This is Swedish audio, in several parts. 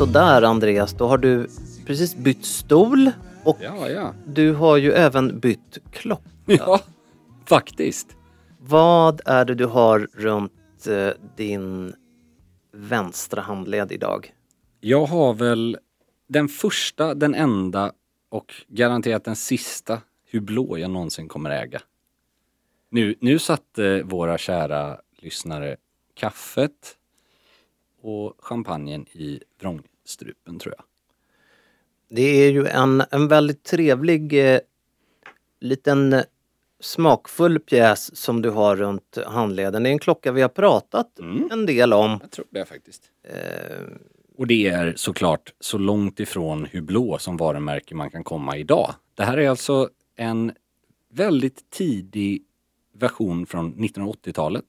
Sådär Andreas, då har du precis bytt stol och Ja, ja. du har ju även bytt klocka. Ja, faktiskt. Vad är det du har runt eh, din vänstra handled idag? Jag har väl den första, den enda och garanterat den sista Hublå jag någonsin kommer äga. Nu, nu satte våra kära lyssnare kaffet och champagnen i vrångstrupen tror jag. Det är ju en, en väldigt trevlig eh, liten eh, smakfull pjäs som du har runt handleden. Det är en klocka vi har pratat en del om. Jag tror det faktiskt. Och det är såklart så långt ifrån Hublå som varumärke man kan komma idag. Det här är alltså en väldigt tidig version från 1980-talet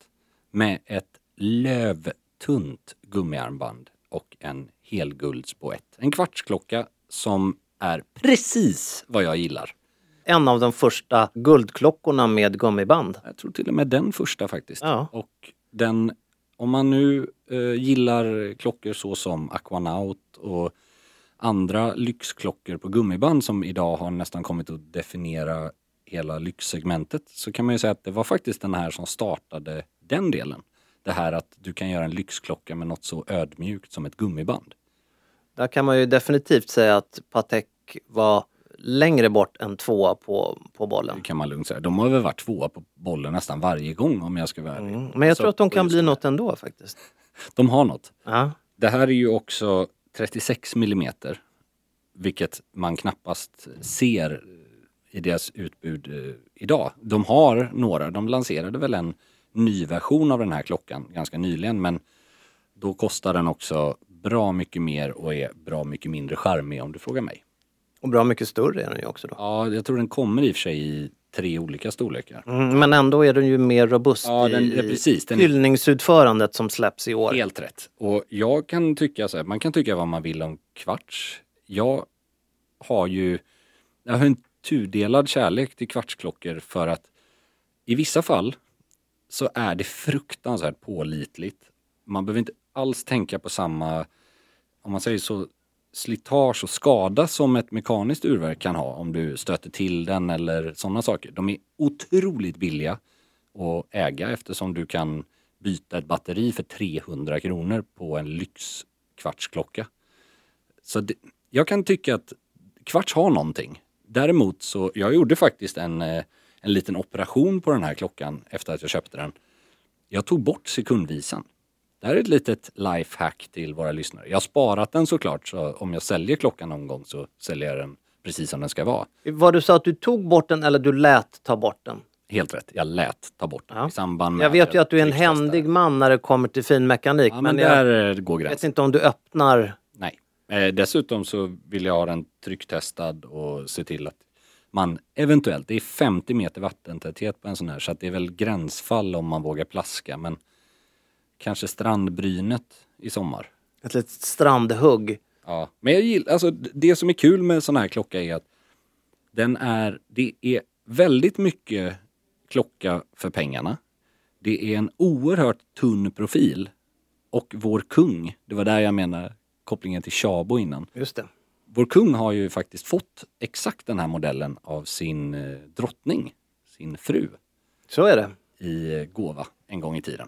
med ett lövtunt gummiarmband och en helguldsboett. En kvartsklocka som är precis vad jag gillar. En av de första guldklockorna med gummiband. Jag tror till och med den första faktiskt. Ja. Och den, om man nu eh, gillar klockor så som Aquanaut och andra lyxklockor på gummiband som idag har nästan kommit att definiera hela lyxsegmentet så kan man ju säga att det var faktiskt den här som startade den delen. Det här att du kan göra en lyxklocka med något så ödmjukt som ett gummiband. Där kan man ju definitivt säga att Patek var längre bort än tvåa på, på bollen. Det kan man lugnt säga. De har väl varit tvåa på bollen nästan varje gång om jag ska vara ärlig. Mm. Men jag Så tror att de kan bli något ändå faktiskt. De har något. Ja. Det här är ju också 36 millimeter. Vilket man knappast ser i deras utbud eh, idag. De har några, de lanserade väl en ny version av den här klockan ganska nyligen men då kostar den också bra mycket mer och är bra mycket mindre charmig om du frågar mig. Och bra mycket större är den ju också då. Ja, jag tror den kommer i och för sig i tre olika storlekar. Mm, men ändå är den ju mer robust Ja, den- i, ja, precis. Den hyllningsutförandet som släpps i år. Helt rätt. Och jag kan tycka så här, man kan tycka vad man vill om kvarts. Jag har ju, jag har en tudelad kärlek till kvartsklockor för att i vissa fall så är det fruktansvärt pålitligt. Man behöver inte alls tänka på samma, om man säger så, slitage och skada som ett mekaniskt urverk kan ha om du stöter till den eller sådana saker. De är otroligt billiga att äga eftersom du kan byta ett batteri för 300 kronor på en lyxkvartsklocka. Så det, jag kan tycka att kvarts har någonting. Däremot så, jag gjorde faktiskt en, eh, en liten operation på den här klockan efter att jag köpte den. Jag tog bort sekundvisan. Det här är ett litet lifehack till våra lyssnare. Jag har sparat den såklart, så om jag säljer klockan någon gång så säljer jag den precis som den ska vara. Var du sa att du tog bort den eller du lät ta bort den? Helt rätt, jag lät ta bort den Ja. i samband med... Jag vet ju att du är en händig man när det kommer till finmekanik. Ja, men men, jag där eh, går vet gränsen. inte om du öppnar... Nej. Eh, dessutom så vill jag ha den trycktestad och se till att man eventuellt, det är 50 meter vattentäthet på en sån här så att det är väl gränsfall om man vågar plaska men kanske strandbrynet i sommar. Ett litet strandhugg. Ja, men jag gillar, alltså det som är kul med sån här klocka är att den är, det är väldigt mycket klocka för pengarna. Det är en oerhört tunn profil och vår kung, det var där jag menar kopplingen till Tjabo innan. Just det. Vår kung har ju faktiskt fått exakt den här modellen av sin eh, drottning, sin fru, Så är det. i eh, gåva en gång i tiden.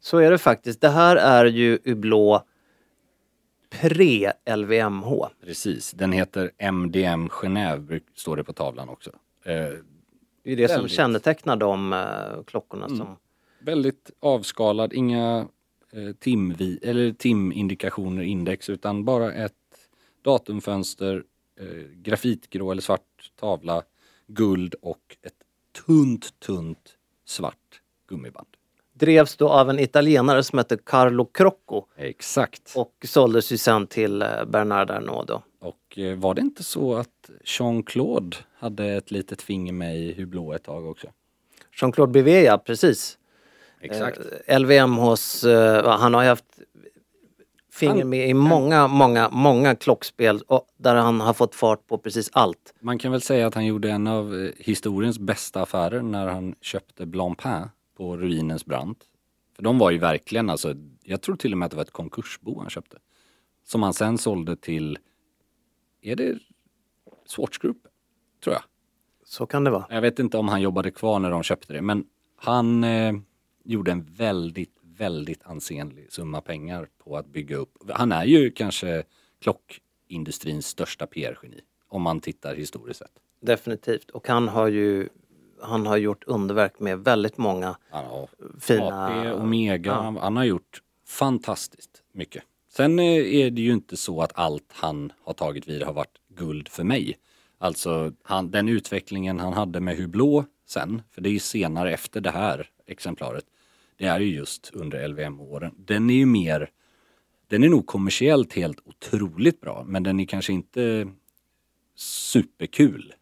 Så är det faktiskt. Det här är ju Hublot pre-LVMH. Precis, den heter MDM Genève, står det på tavlan också. Eh, Det är det som kännetecknar de eh, klockorna som... väldigt avskalad, inga eh, timvi, eller timindikationer, index, utan bara ett datumfönster, eh, grafitgrå eller svart tavla, guld och ett tunt, tunt svart gummiband. Drevs då av en italienare som hette Carlo Crocco Exakt. Och, och såldes ju sen till eh, Bernard Arnault då. eh, var det inte så att Jean-Claude hade ett litet finger med i Hublot ett tag också? Jean-Claude Bivet, ja precis. Exakt. Eh, LVMHs, eh, han har ju haft finger med i många, många, många klockspel och där han har fått fart på precis allt. Man kan väl säga att han gjorde en av historiens bästa affärer när han köpte Blancpain på ruinens brant. För de var ju verkligen alltså, jag tror till och med att det var ett konkursbo han köpte. Som han sen sålde till, är det Swatch Group? Tror jag. Så kan det vara. Jag vet inte om han jobbade kvar när de köpte det, men han eh, gjorde en väldigt, väldigt ansenlig summa pengar på att bygga upp. Han är ju kanske klockindustrins största PR-geni, om man tittar historiskt sett. Definitivt. Och han har ju han har gjort underverk med väldigt många har fina... AP, Omega, Ja. han, har gjort fantastiskt mycket. Sen eh, är det ju inte så att allt han har tagit vidare har varit guld för mig. Alltså han, den utvecklingen han hade med Hublot sen, för det är ju senare efter det här exemplaret, det är ju just under LVM-åren. Den är ju mer, den är nog kommersiellt helt otroligt bra, men den är kanske inte superkul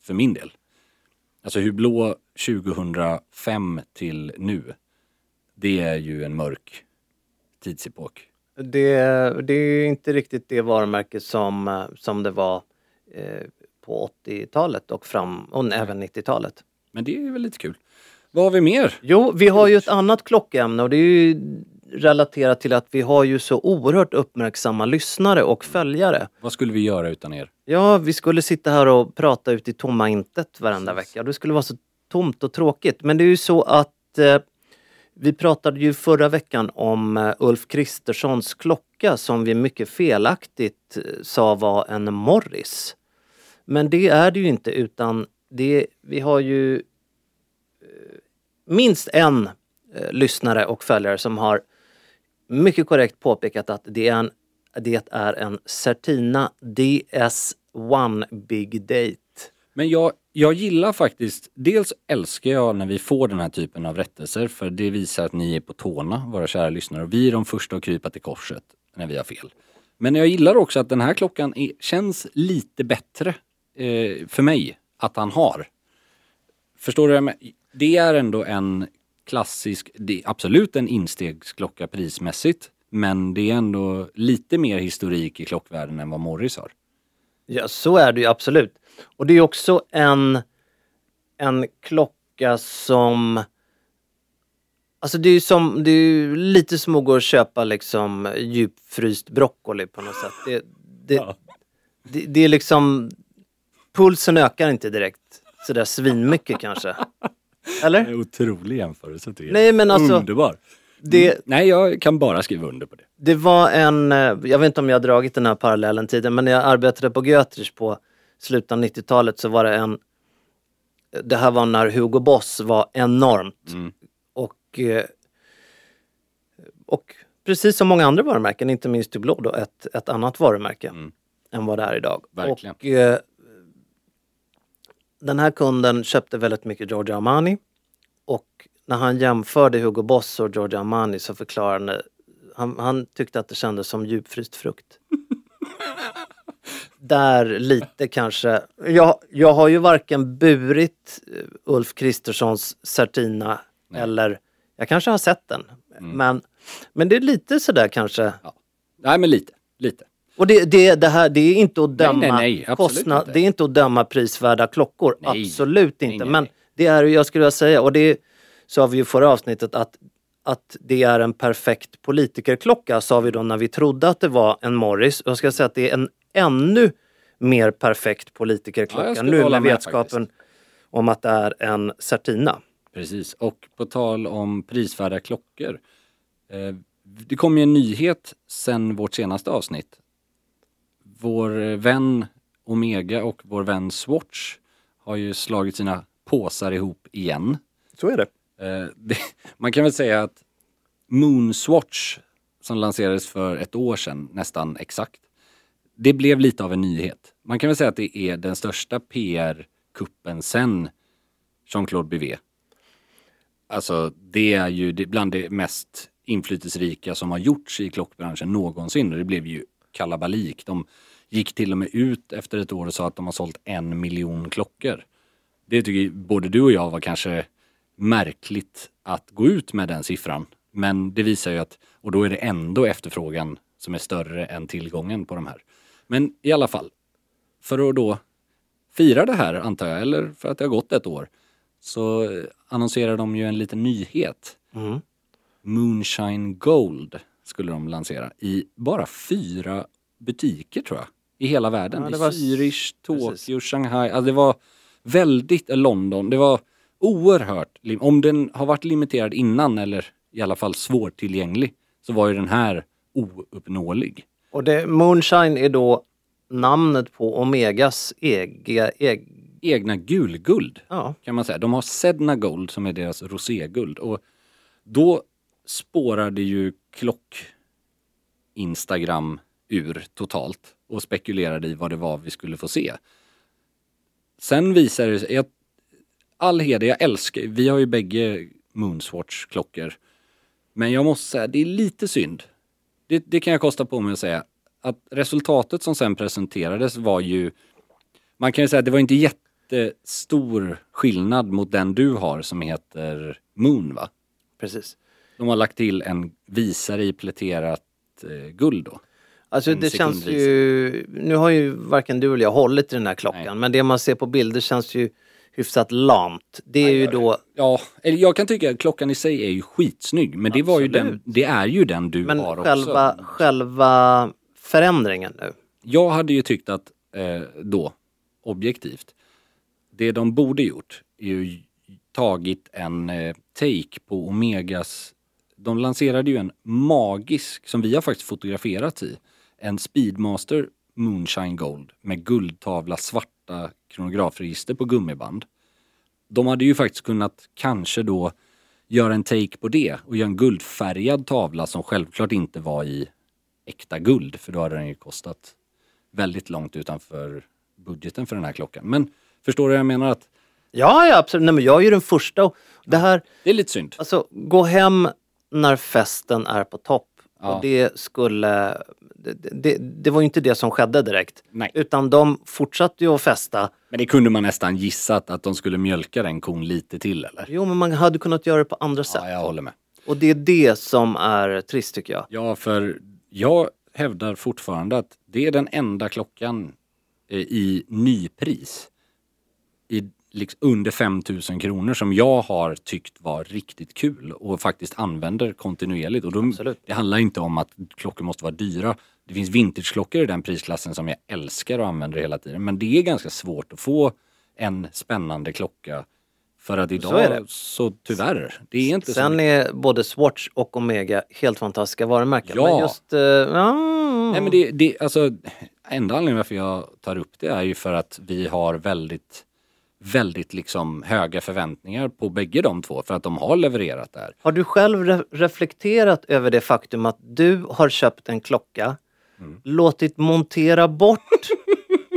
för min del. Alltså Hublot 2005 till nu, det är ju en mörk tidsepok. Det, det är ju inte riktigt det varumärke som, som det var eh, på 80-talet och, fram, och även 90-talet. Men det är ju väl lite kul. Vad har vi mer? Jo, vi har ju ett annat klockämne och det är ju relaterat till att vi har ju så oerhört uppmärksamma lyssnare och följare. Vad skulle vi göra utan er? Ja, vi skulle sitta här och prata ut i tomma intet varenda vecka. Det skulle vara så tomt och tråkigt. Men det är ju så att eh, vi pratade ju förra veckan om eh, Ulf Kristerssons klocka som vi mycket felaktigt eh, sa var en Morris. Men det är det ju inte utan det, vi har ju eh, minst en lyssnare och följare som har mycket korrekt påpekat att det är en, det är en Certina DS1 Big Date. Men jag, jag gillar faktiskt, dels älskar jag när vi får den här typen av rättelser för det visar att ni är på tårna, våra kära lyssnare. Och vi är de första att krypa till korset när vi har fel. Men jag gillar också att den här klockan är, känns lite bättre eh, för mig att han har. Förstår du? Det är ändå en klassisk, det är absolut en instegsklocka prismässigt. Men det är ändå lite mer historik i klockvärlden än vad Morris har. Ja, så är det ju absolut. Och det är också en, en klocka som... Alltså det är ju som, det är ju lite som att gå och köpa liksom djupfryst broccoli på något sätt. Det, det, Ja. det, det är liksom... Pulsen ökar inte direkt sådär svinmycket kanske. Eller? Otrolig jämförelse tycker jag. Nej men alltså, Underbar. det, Mm. Nej, jag kan bara skriva under på det. Det var en, eh, jag vet inte om jag har dragit den här parallellen tidigare, men när jag arbetade på Götrich på slutet av 90-talet så var det en, det här var när Hugo Boss var enormt. Mm. Och, eh, och precis som många andra varumärken, inte minst Hublot då, ett, ett annat varumärke. Mm. än vad det är idag. Verkligen. Och, eh, den här kunden köpte väldigt mycket Giorgio Armani och när han jämförde Hugo Boss och Giorgio Armani så förklarade han, han tyckte att det kändes som djupfryst frukt. Där lite kanske, jag, jag har ju varken burit eh, Ulf Kristerssons Certina eller, jag kanske har sett den. Mm. Men, men det är lite sådär kanske Nej men lite, lite. Och det, det, det här, det är inte att döma nej, nej, absolut kostnad, inte. det är inte att döma prisvärda klockor. Nej. Absolut Nej, inte. nej, Men nej. det är, jag skulle vilja säga, och det sa vi ju förra avsnittet att, att det är en perfekt politikerklocka sa vi då när vi trodde att det var en Morris. Och jag ska säga att det är en ännu mer perfekt Ja, politikerklocka skulle nu med med vetskapen om att det är en Certina. Precis, och på tal om prisvärda klockor. Eh, det kom ju en nyhet sen vårt senaste avsnitt. Vår eh, vän Omega och vår vän Swatch har ju slagit sina påsar ihop igen. Så är det. Eh, det, man kan väl säga att Moonswatch som lanserades för ett år sedan, nästan exakt, det blev lite av en nyhet. Man kan väl säga att det är den största PR-kuppen sen Jean-Claude Bivet. Alltså det är ju bland det mest inflytelserika som har gjorts i klockbranschen någonsin och det blev ju kalabalik. De gick till och med ut efter ett år och sa att de har sålt en miljon klockor. Det tycker både du och jag var kanske märkligt att gå ut med den siffran. Men det visar ju att, och då är det ändå efterfrågan som är större än tillgången på de här. Men i alla fall, för att då fira det här antar jag, eller för att det har gått ett år, så annonserar de ju en liten nyhet. Mm. Moonshine Gold skulle de lansera i bara fyra butiker tror jag. I hela världen. Ja, det I var- Zürich, Tokyo, precis. Shanghai. Alltså det var väldigt, London. Det var oerhört, om den har varit limiterad innan eller i alla fall svårtillgänglig så var ju den här ouppnåelig. Och det, Moonshine är då namnet på Omegas ega, eg, Egna gulguld ja. kan man säga. De har Sedna Gold som är deras roséguld och då spårade ju klock Instagram ur totalt och spekulerade i vad det var vi skulle få se. Sen visade det sig, jag, all heder, jag älskar, vi har ju bägge Moonswatch-klockor. Men jag måste säga, det är lite synd. Det, det kan jag kosta på mig att säga. Att resultatet som sen presenterades var ju, man kan ju säga att det var inte jättestor skillnad mot den du har som heter Moon va? Precis. De har lagt till en visare i pläterat eh, guld då. Alltså det känns ju, nu har ju varken du eller jag hållit i den här klockan, Nej. men det man ser på bilder känns ju hyfsat lamt. Det är ju då, Ja, eller jag kan tycka att klockan i sig är ju skitsnygg men det var ju den, det är ju den du men har själva, också. själva förändringen nu. Jag hade ju tyckt att eh, då, objektivt, det de borde gjort är ju tagit en eh, take på Omegas, de lanserade ju en magisk, som vi har faktiskt fotograferat i, en Speedmaster Moonshine Gold med guldtavla svarta kronografregister på gummiband. De hade ju faktiskt kunnat kanske då göra en take på det och göra en guldfärgad tavla som självklart inte var i äkta guld för då hade den ju kostat väldigt långt utanför budgeten för den här klockan. Men förstår du vad jag menar? att Ja, ja absolut. Nej, men jag är ju den första. Det här, Det är lite synd. alltså gå hem när festen är på topp. Ja. Och det skulle, det, det, det var ju inte det som skedde direkt. Nej. Utan de fortsatte ju att festa. Men det kunde man nästan gissat att de skulle mjölka den kon lite till eller? Jo, men man hade kunnat göra det på andra sätt. Ja, jag håller med. Och det är det som är trist tycker jag. Ja, för jag hävdar fortfarande att det är den enda klockan eh, i nypris i liksom under 5000 kronor som jag har tyckt var riktigt kul och faktiskt använder kontinuerligt. Och Absolut. det handlar inte om att klockor måste vara dyra. Det finns vintageklockor i den prisklassen som jag älskar och använder hela tiden. Men det är ganska svårt att få en spännande klocka för att idag, är så, det. tyvärr, det är inte så Sen är både Swatch och Omega helt fantastiska varumärken. Ja. Men just... eh, ja. Nej men det, det, alltså enda anledningen varför jag tar upp det är ju för att vi har väldigt, väldigt liksom höga förväntningar på bägge de två för att de har levererat där. Har du själv re- reflekterat över det faktum att du har köpt en klocka låtit montera bort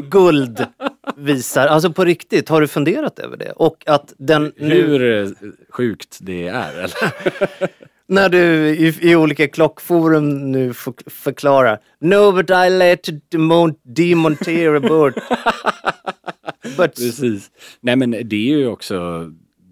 guldvisare. Alltså på riktigt, har du funderat över det? Och att den nu, Hur eh, sjukt det är eller? när du i, i olika klockforum nu för, förklarar No but I let demon, demontera bort. But, Precis. Nej men det är ju också,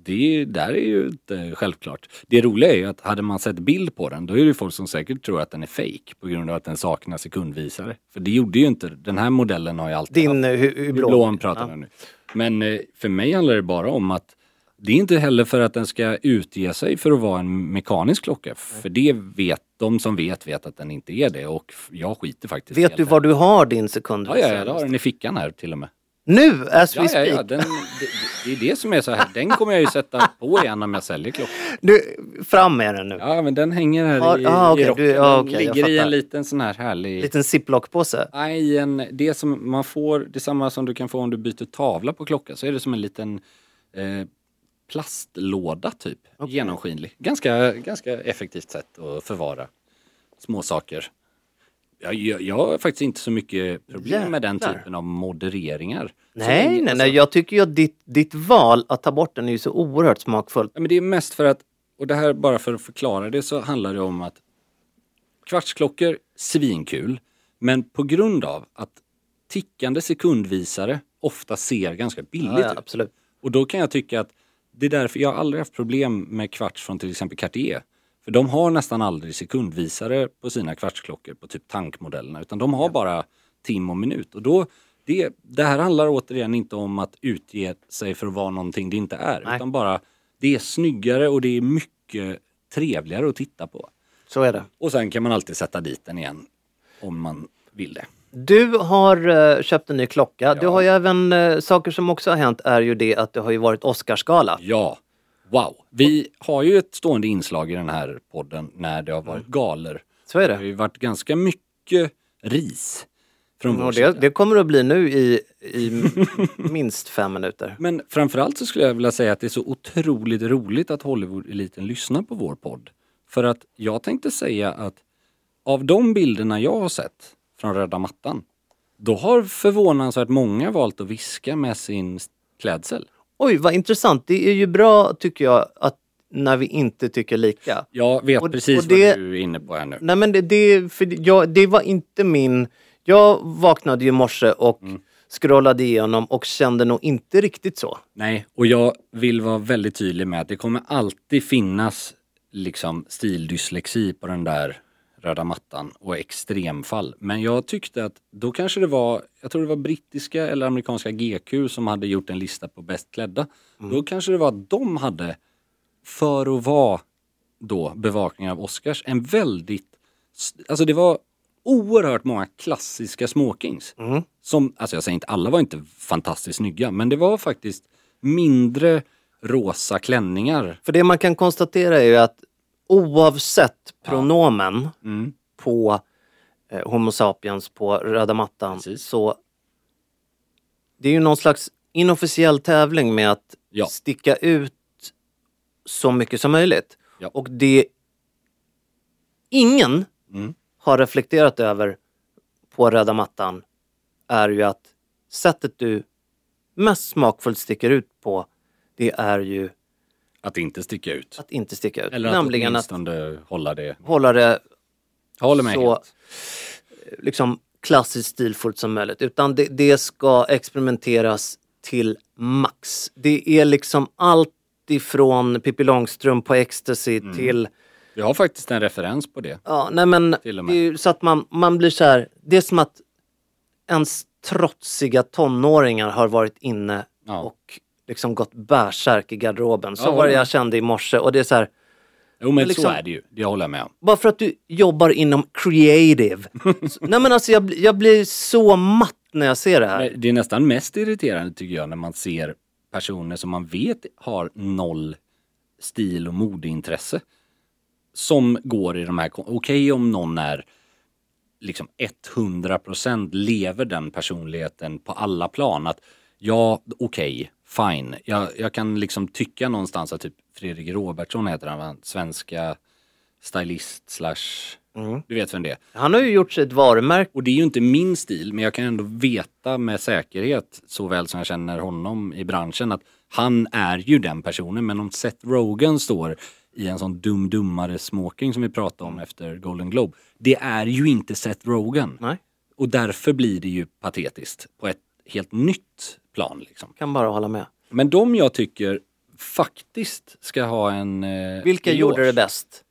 det är, där är ju inte självklart. Det roliga är ju att hade man sett bild på den då är det ju folk som säkert tror att den är fake på grund av att den saknar sekundvisare. För det gjorde ju inte, den här modellen har ju alltid din haft. hu- hu- blå. Blåan pratar Ja. nu. Men eh, för mig handlar det bara om att det är inte heller för att den ska utge sig för att vara en mekanisk klocka. För det vet, de som vet vet att den inte är det och jag skiter faktiskt Vet du var du har din Ja, sekundvisare? ja, jag har den i fickan här till och med. Nu, as we Ja, ja, speak. ja, den, det, det är det som är så här. Den kommer jag ju sätta på igen om jag säljer klockan. Du, fram med den nu. Ja, men den hänger här Ja, i, ah, okej, i rocken. du- ja, den okej, jag ligger i en liten sån här härlig... Liten ziplock-påse. Nej, en, det som man får, det är samma som du kan få om du byter tavla på klocka. Så är det som en liten eh, plastlåda typ. Genomskinlig. Ganska, ganska effektivt sätt att förvara små saker. Jag, jag, har faktiskt inte så mycket problem med den typen av modereringar. Så Nej, länge- nej, alltså- nej. Jag tycker ju att ditt, ditt val att ta bort den är ju så oerhört smakfullt. Ja, men det är mest för att, och det här bara för att förklara det så handlar det om att kvartsklockor, svinkul, men på grund av att tickande sekundvisare ofta ser ganska billigt Ja, ja, ut. absolut. Och då kan jag tycka att det är därför jag har aldrig haft problem med kvarts från till exempel Cartier. För de har nästan aldrig sekundvisare på sina kvartsklockor på typ tankmodellerna utan de har bara tim och minut. Och då, det, det här handlar återigen inte om att utge sig för att vara någonting det inte är. Nej. Utan bara, det är snyggare och det är mycket trevligare att titta på. Så är det. Och sen kan man alltid sätta dit den igen om man vill det. Du har eh, köpt en ny klocka. Du har ju även eh, saker som också har hänt är ju det att det har ju varit Oscarsgala. Ja, wow. Vi har ju ett stående inslag i den här podden när det har varit galer. Så är Det har det. ju varit ganska mycket ris från vår Och sida. det, det kommer att bli nu i, i minst fem minuter. Men framförallt så skulle jag vilja säga att det är så otroligt roligt att Hollywood-eliten lyssnar på vår podd. För att jag tänkte säga att av de bilderna jag har sett från röda mattan, då har förvånansvärt många valt att viska med sin klädsel. Oj, vad intressant. Det är ju bra tycker jag att när vi inte tycker lika. Jag vet Och- precis och det- vad du är inne på här nu. Nej men det, det, för jag, det var inte min... Jag vaknade ju i morse och Mm. scrollade igenom och kände nog inte riktigt så. Nej, och jag vill vara väldigt tydlig med att det kommer alltid finnas liksom stildyslexi på den där röda mattan och extremfall. Men jag tyckte att då kanske det var, jag tror det var brittiska eller amerikanska GQ som hade gjort en lista på bäst klädda. Då kanske det var att de hade, för att vara då bevakning av Oscars, en väldigt, alltså det var oerhört många klassiska smokings. Som, alltså jag säger inte, alla var inte fantastiskt snygga, men det var faktiskt mindre rosa klänningar. För det man kan konstatera är ju att oavsett pronomen Mm. på eh, Homo sapiens på röda mattan Precis. så det är ju någon slags inofficiell tävling med att Ja. sticka ut så mycket som möjligt. Ja. Och det ingen Mm. har reflekterat över på röda mattan är ju att sättet du mest smakfullt sticker ut på det är ju Att inte sticka ut. att inte sticka ut. Eller att Nämligen att åtminstone hålla det. hålla det Jag håller med så helt. liksom klassiskt stilfullt som möjligt. Utan det, det ska experimenteras till max. Det är liksom allt ifrån Pippi Långstrump på Ecstasy Mm. till Vi har faktiskt en referens på det. Ja, nej men det är ju så att man, man blir så här. Det är som att ens trotsiga tonåringar har varit inne Ja. och liksom gått bärsärk i garderoben. Så Ja, var det ja. jag kände i morse och det är så här. Jo men liksom- så är det ju. Det håller jag med om. Bara för att du jobbar inom creative. Nej men alltså jag, jag blir så matt när jag ser det här. Det är nästan mest irriterande tycker jag när man ser personer som man vet har noll stil och modeintresse. Som går i de här, okej om någon är liksom 100% lever den personligheten på alla plan. Att ja, okej, fine. Jag, jag kan liksom tycka någonstans att typ Fredrik Robertsson heter han, svenska stylist slash Du vet vem det är. Han har ju gjort sig ett varumärke. Och det är ju inte min stil, men jag kan ändå veta med säkerhet, så väl som jag känner honom i branschen, att han är ju den personen. Men om Seth Rogen står i en sån dum-dummare smoking som vi pratade om efter Golden Globe. Det är ju inte Seth Rogen. Nej, Och därför blir det ju patetiskt på ett helt nytt plan. Liksom. kan bara hålla med. Men de jag tycker faktiskt ska ha en... Eh, Vilka eloge. gjorde det bäst?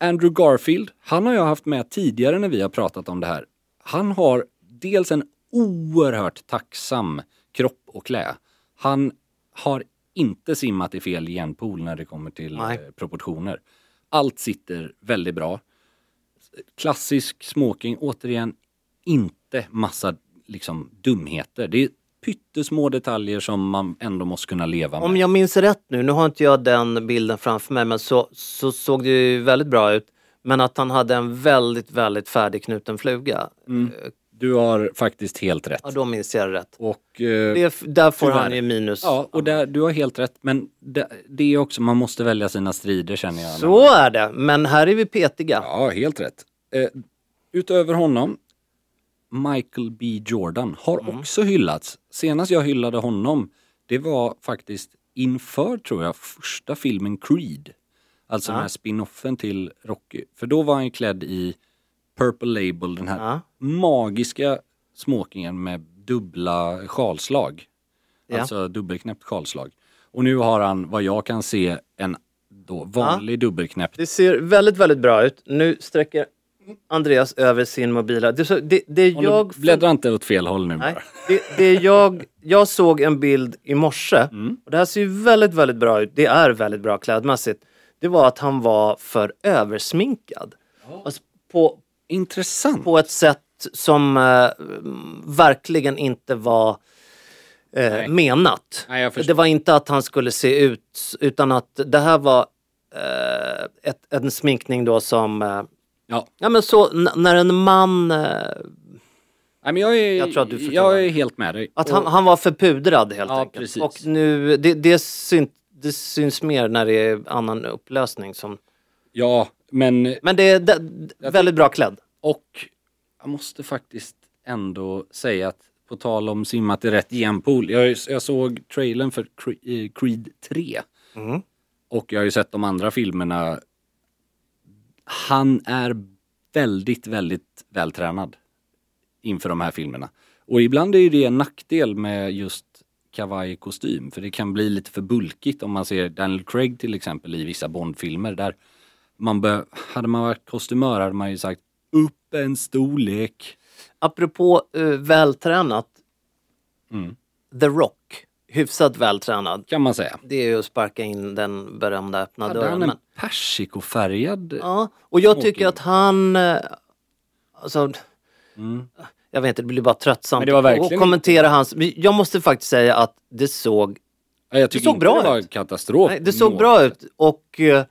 Andrew Garfield, han har jag haft med tidigare när vi har pratat om det här. Han har dels en oerhört tacksam kropp och klä. Han har inte simmat i fel genpool när det kommer till eh, proportioner. Allt sitter väldigt bra. Klassisk smoking, återigen, inte massa liksom dumheter. Det är pyttesmå detaljer som man ändå måste kunna leva med. Om jag minns rätt nu, nu har inte jag den bilden framför mig, men så, så såg det ju väldigt bra ut. Men att han hade en väldigt, väldigt färdigknuten fluga. Du har faktiskt helt rätt. Ja, då minns jag rätt. Och, eh, Det, där får tyvärr. han ju minus. Ja, och där, du har helt rätt. Men det, det är också, man måste välja sina strider känner jag. Så är det, men här är vi petiga. Ja, helt rätt. Eh, utöver honom, Michael B Jordan har Mm. också hyllats. Senast jag hyllade honom, det var faktiskt inför, tror jag, första filmen Creed. Alltså den här spin-offen till Rocky. För då var han klädd i Purple Label, den här Ja. magiska smokingen med dubbla sjalslag. Ja. Alltså dubbelknäppt sjalslag. Och nu har han, vad jag kan se, en då vanlig dubbelknäppt Det ser väldigt, väldigt bra ut. Nu sträcker Andreas över sin mobila. Det, så- det, det jag... du bläddrar inte åt fel håll nu Nej, bara. det, det jag, jag såg en bild i morse Mm. och det här ser ju väldigt, väldigt bra ut. Det är väldigt bra klädmässigt. Det var att han var för översminkad. Alltså på, Intressant. på ett sätt som eh, verkligen inte var eh, menat. Nej, det var inte att han skulle se ut utan att det här var eh, ett, en sminkning då som eh, Ja. Ja men så när en man, eh, Nej, men jag, är, Jag tror att du förstår. jag är helt med dig. att han, han var förpudrad helt Ja, enkelt. precis. Och nu, det, det, syn, det syns mer när det är annan upplösning. Som, Ja, men men det är det, väldigt bra klädd. och jag måste faktiskt ändå säga att på tal om simmat i rätt genpool. Jag, jag såg trailern för eh, Creed 3. Mm. Och jag har ju sett de andra filmerna. Han är väldigt, väldigt vältränad inför de här filmerna. Och ibland är ju det en nackdel med just kavaj-kostym. För det kan bli lite för bulkigt om man ser Daniel Craig till exempel i vissa Bond-filmer. Där man bör, hade man varit kostymör hade man ju sagt upp en storlek. Apropå uh, vältränat, Mm. The Rock, hyfsat vältränad. Kan man säga. Det är ju att sparka in den berömda öppna Hade dörren. han en persikofärgad? ja, och jag tycker att han, eh, alltså, jag vet inte, det blir bara tröttsamt Men det var att verkligen kommentera hans, jag måste faktiskt säga att det såg Ja, jag tycker såg inte bra det var ut. katastrof. Nej, det såg Nå- bra ut och eh,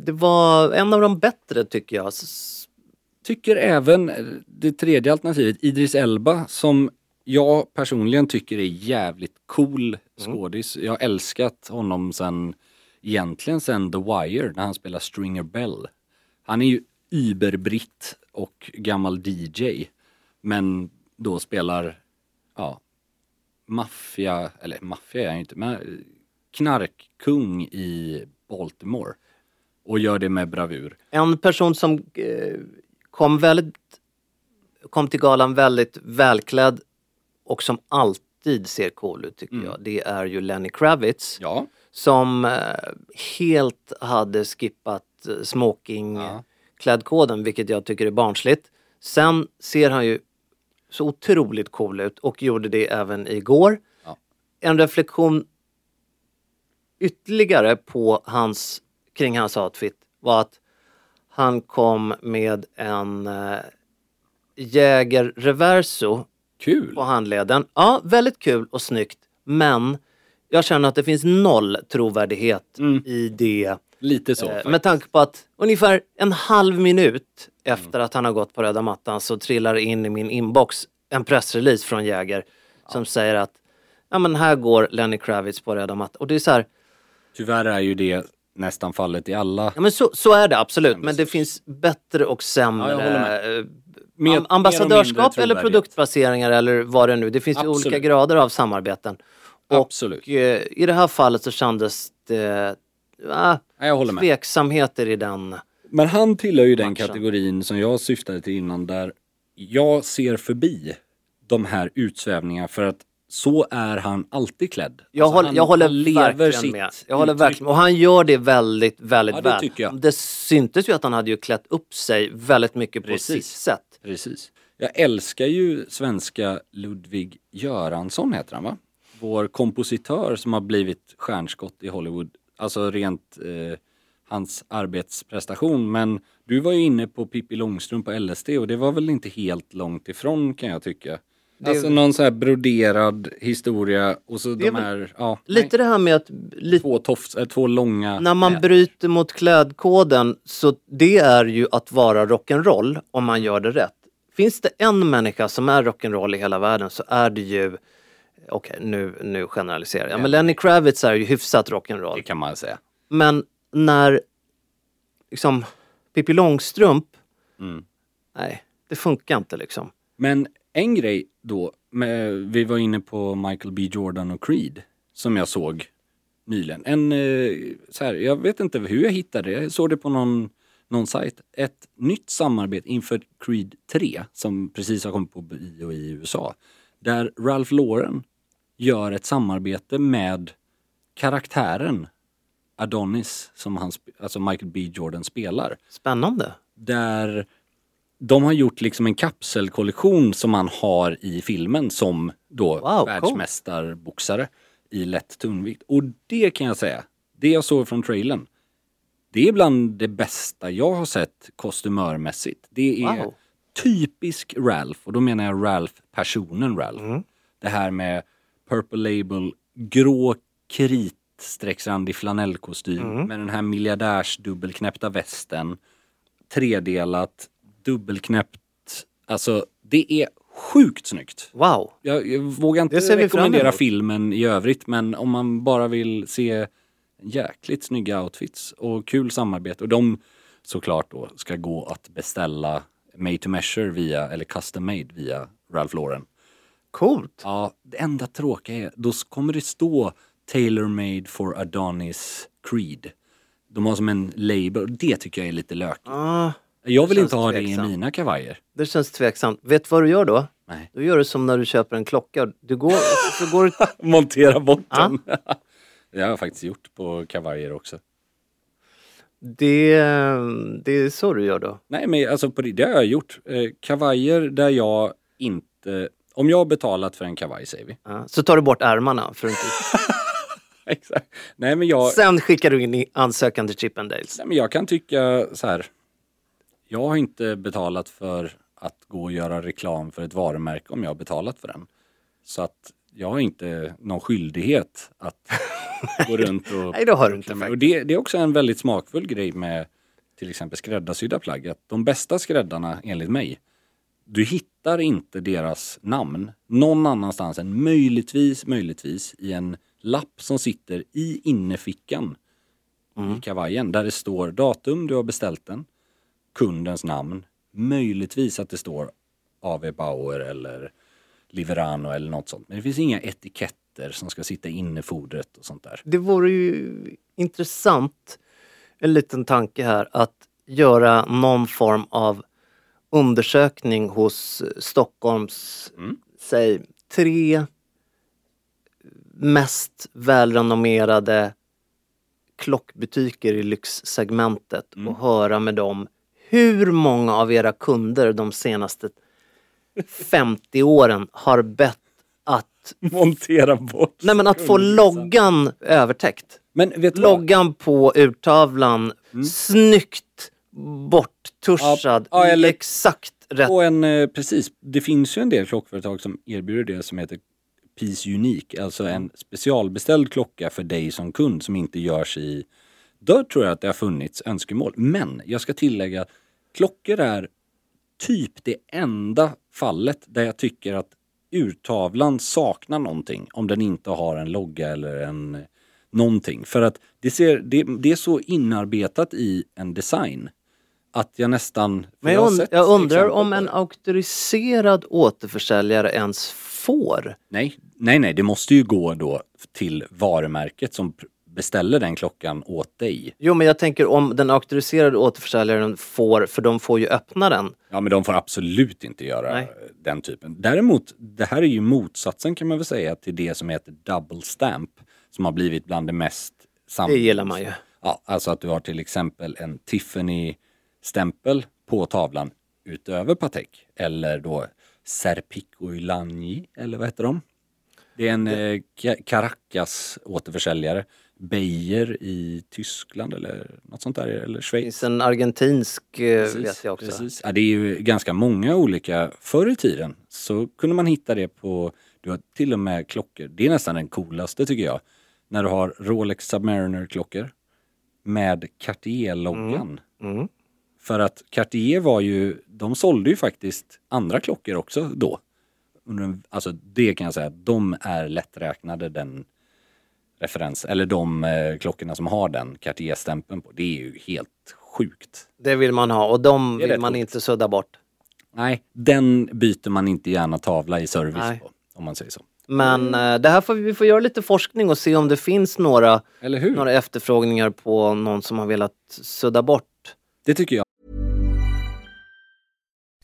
det var en av de bättre tycker jag. Tycker även det tredje alternativet, Idris Elba, som jag personligen tycker är jävligt cool skådis. Jag har älskat honom sen, egentligen sen The Wire, när han spelar Stringer Bell. Han är ju überbritt och gammal DJ. Men då spelar, ja, maffia, eller maffia är han ju inte, men knarkkung i Baltimore. Och gör det med bravur. En person som eh, kom väldigt kom till galan väldigt välklädd och som alltid ser cool ut tycker jag. Det är ju Lenny Kravitz Ja, som eh, helt hade skippat eh, smokingklädkoden vilket jag tycker är barnsligt. Sen ser han ju så otroligt cool ut och gjorde det även igår. Ja. En reflektion ytterligare på hans, kring hans outfit var att han kom med en eh, Jäger Reverso kul. på handleden. Ja, väldigt kul och snyggt. Men jag känner att det finns noll trovärdighet i det. Lite så. Eh, faktiskt. med tanke på att ungefär en halv minut efter att han har gått på röda mattan så trillar in i min inbox en pressrelease från Jäger som säger att ja men här går Lenny Kravitz på röda mattan. Och det är så här, Tyvärr är ju det nästan fallet i alla. Ja, men så, så är det absolut, men det finns bättre och sämre. Ja, jag håller med. eh, Mer- am- ambassadörskap eller produktbaseringar eller vad det nu Det finns ju Absolut. olika grader av samarbeten. Och Absolut. eh, i det här fallet så kändes det Ja, jag håller med. tveksamheter i den. Men han tillhör ju den matchen. kategorin som jag syftade till innan där jag ser förbi de här utsvävningarna för att så är han alltid klädd. Jag, Alltså, håller, han- jag håller lever verkligen med. Jag håller uttryck. verkligen, och han gör det väldigt, väldigt Ja, det väl. tycker jag. Det syntes ju att han hade ju klätt upp sig väldigt mycket på Precis. sitt sätt. Precis. Jag älskar ju svenska Ludvig Göransson heter han va? Vår kompositör som har blivit stjärnskott i Hollywood. Alltså rent eh, hans arbetsprestation. Men du var ju inne på Pippi Långstrump på LSD och det var väl inte helt långt ifrån kan jag tycka. Alltså någon så här broderad historia och så de här, ja, Lite det här med att lite, två, tofs, äh, två långa när man nät. bryter mot klädkoden så det är ju att vara rock'n'roll om man gör det rätt. Finns det en människa som är rock'n'roll i hela världen så är det ju Okej, nu, nu generaliserar jag. Men Lenny Kravitz är ju hyfsat Det rock'n'roll. kan man säga. Men när liksom Pippi Långstrump, Mm. nej, det funkar inte liksom. Men en grej då, med, vi var inne på Michael B Jordan och Creed som jag såg nyligen. En, eh, så här, jag vet inte hur jag hittade det, jag såg det på någon, någon sajt. Ett nytt samarbete inför Creed 3 som precis har kommit på bio i USA. Där Ralph Lauren gör ett samarbete med karaktären Adonis som han, alltså Michael B Jordan spelar Spännande. där de har gjort liksom en kapselkollektion som man har i filmen som då cool. världsmästarboxare i lätt tungvikt. Och det kan jag säga, det jag såg från trailern, det är bland det bästa jag har sett kostymörmässigt. Det är Wow. typisk Ralph, och då menar jag Ralph, personen Ralph. Mm. Det här med Purple Label, grå kritstrecksrandig flanellkostym Mm. med den här miljardärs dubbelknäppta västen tredelat, dubbelknäppt. Alltså det är sjukt snyggt. Wow. Jag, jag vågar inte rekommendera filmen i övrigt men om man bara vill se jäkligt snygga outfits och kul samarbete och de såklart då ska gå att beställa made to measure via, eller custom made via Ralph Lauren. Coolt. Ja, det enda tråkiga är, då kommer det stå Tailor made for Adonis Creed. De har som en label, och det tycker jag är lite lökigt. Ah, Jag vill inte ha det i tveksamt. mina kavajer. det känns tveksamt. Vet du vad du gör då? Nej. Du gör det som när du köper en klocka. Du går, så går du Montera bort den. det har jag faktiskt gjort på kavajer också. det, det är så du gör då. Nej men alltså på det, det har jag gjort. Eh, kavajer där jag inte, om jag har betalat för en kavaj säger vi. Ja. Så tar du bort ärmarna. För att inte... Exakt. Nej men jag, Sen skickar du in ansökan till Chippendales. nej, men jag kan tycka så här. Jag har inte betalat för att gå och göra reklam för ett varumärke om jag har betalat för den. Så att jag har inte någon skyldighet att gå runt och... Nej, det har du inte och faktiskt. det, det är också en väldigt smakfull grej med till exempel skräddarsydda plagg. Att de bästa skräddarna enligt mig, du hittar inte deras namn någon annanstans än möjligtvis, möjligtvis i en lapp som sitter i innerfickan Mm. i kavajen där det står datum du har beställt den, kundens namn, möjligtvis att det står AV Bauer eller Liverano eller något sånt. Men det finns inga etiketter som ska sitta inne i fodret och sånt där. Det vore ju intressant, en liten tanke här, att göra någon form av undersökning hos Stockholms, Mm. säg tre mest välrenommerade klockbutiker i lyxsegmentet Mm. och höra med dem hur många av era kunder de senaste 50 åren har bett att, Montera bort. nej men att få loggan övertäckt. Men vet? Loggan på urtavlan, snyggt borttuschad Ja, eller- exakt rätt. Och en, eh, precis, det finns ju en del klockföretag som erbjuder det som heter Piece Unique, alltså en specialbeställd klocka för dig som kund som inte görs i... Där tror jag att det har funnits önskemål. Men jag ska tillägga, klockor är typ det enda fallet där jag tycker att urtavlan saknar någonting om den inte har en logga eller en, någonting. För att det, ser, det, det är så inarbetat i en design att jag nästan... Men jag, und- jag undrar om en auktoriserad återförsäljare ens får. Nej, nej, nej, det måste ju gå då till varumärket som beställer den klockan åt dig. Jo men jag tänker om den auktoriserade återförsäljaren får, för de får ju öppna den. Ja, men de får absolut inte göra Nej. den typen. Däremot, det här är ju motsatsen kan man väl säga till det som heter double stamp. Som har blivit bland det mest sam- Det gillar man ju. Ja, alltså att du har till exempel en Tiffany-stämpel på tavlan utöver Patek. Eller då Serpico eller vad heter de? Det är en eh, Ca- Caracas återförsäljare. Beijer i Tyskland eller något sånt där, eller Det Schweiz. finns en argentinsk eh, Precis, vet jag också. Precis. Ja, det är ju ganska många olika. Förr i tiden så kunde man hitta det på, du har till och med klockor. Det är nästan den coolaste tycker jag. När du har Rolex Submariner-klockor med Cartier-loggan. Mm. För att Cartier var ju, de sålde ju faktiskt andra klockor också då. Alltså det kan jag säga, de är lätträknade den referens, eller de eh, klockorna som har den Cartier-stämpeln på. Det är ju helt sjukt. Det vill man ha och de vill man inte sudda bort. Nej, den byter man inte gärna tavla i service Nej. på. Om man säger så. Men eh, det här får vi, vi får göra lite forskning och se om det finns några, Eller hur? några efterfrågningar på någon som har velat sudda bort. Det tycker jag.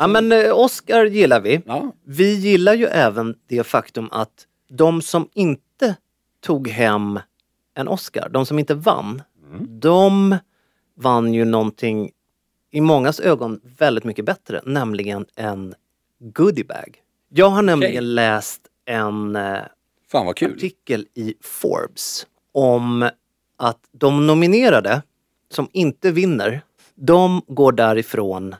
Ja men eh, Oscar gillar vi. Ja, Vi gillar ju även det faktum att de som inte tog hem en Oscar, de som inte vann, de vann ju någonting i mångas ögon väldigt mycket bättre, nämligen en goodiebag. Jag har nämligen läst en eh, fan vad kul. artikel i Forbes om att de nominerade som inte vinner, de går därifrån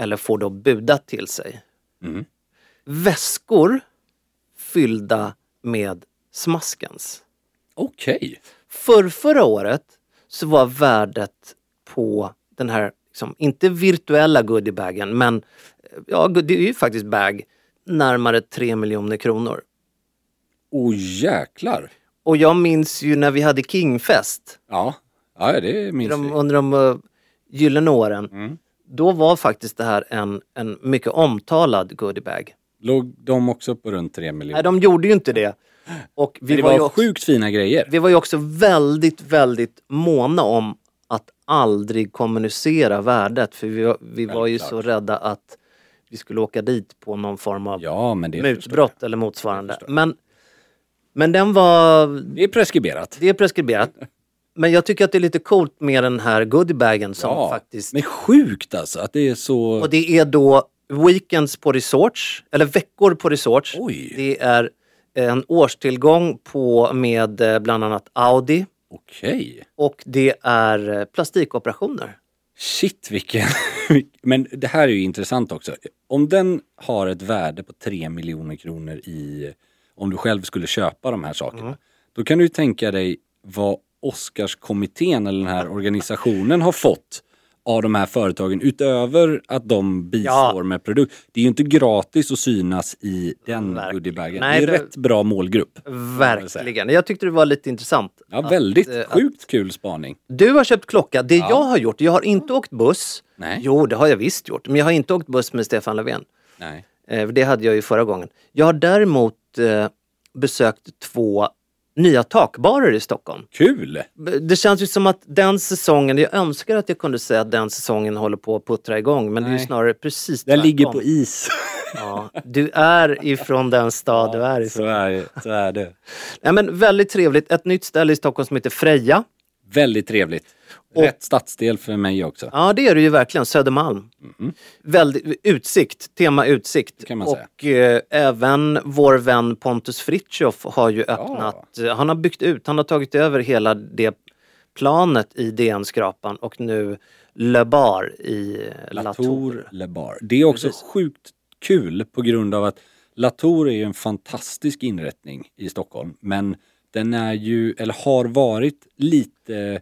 eller får då budat till sig. Mm. Väskor fyllda med smaskens. Okej. För förra året så var värdet på den här, liksom, inte virtuella goodiebagen, men ja, det är ju faktiskt bag, närmare 3 miljoner kronor. Oh jäklar. Och jag minns ju när vi hade Kingfest Ja, ja det minns vi. under de uh, gyllene åren. Mm. Då var faktiskt det här en, en mycket omtalad goodiebag. Låg de också på runt 3 Nej, miljoner? de gjorde ju inte det. Och vi det var, var, ju också, sjukt fina grejer. vi var ju också väldigt, väldigt måna om att aldrig kommunicera värdet för vi var, vi var ju så rädda att vi skulle åka dit på någon form av Ja, men det mutbrott eller motsvarande. Men, men den var, Det är preskriberat. det är preskriberat. Men jag tycker att det är lite coolt med den här goodiebagen som Ja, faktiskt... men sjukt alltså att det är så... Och det är då weekends på resorts, eller veckor på resorts. Oj. Det är en årstillgång på med eh, bland annat Audi Okej. och det är eh, plastikoperationer. Shit vilken... Men det här är ju intressant också. Om den har ett värde på 3 miljoner kronor i... Om du själv skulle köpa de här sakerna. Mm. Då kan du ju tänka dig vad Oscarskommittén eller den här organisationen har fått av de här företagen utöver att de bistår Ja. med produkt. Det är ju inte gratis att synas i den Verkligen. goodiebagen. Nej, det är det- rätt bra målgrupp. Verkligen. Jag tyckte det var lite intressant. Ja, att, väldigt eh, att- sjukt kul spaning. Du har köpt klocka. Det jag har gjort, jag har inte åkt buss. Nej. Jo, det har jag visst gjort. Men jag har inte åkt buss med Stefan Löfven. Nej. Eh, Det hade jag ju förra gången. Jag har däremot eh, besökt två nya takbarer i Stockholm. Kul! Det känns ju som att den säsongen, jag önskar att jag kunde säga att den säsongen håller på att puttra igång men det är ju Nej. snarare precis Den tvärtom. ligger på is. Ja, du är ifrån den stad du är ifrån. Så är, så är det. Ja, men väldigt trevligt. Ett nytt ställe i Stockholm som heter Freja. Väldigt trevligt. Rätt stadsdel för mig också. Ja det är det ju verkligen, Södermalm. Väldigt, utsikt, tema utsikt. kan man säga. och eh, även vår vän Pontus Fritiof har ju öppnat, eh, han har byggt ut, han har tagit över hela det planet i DN-skrapan och nu Le Bar i eh, Latour Latour. Le Bar. Det är också Precis. sjukt kul på grund av att Latour är ju en fantastisk inrättning i Stockholm. Men den är ju, eller har varit lite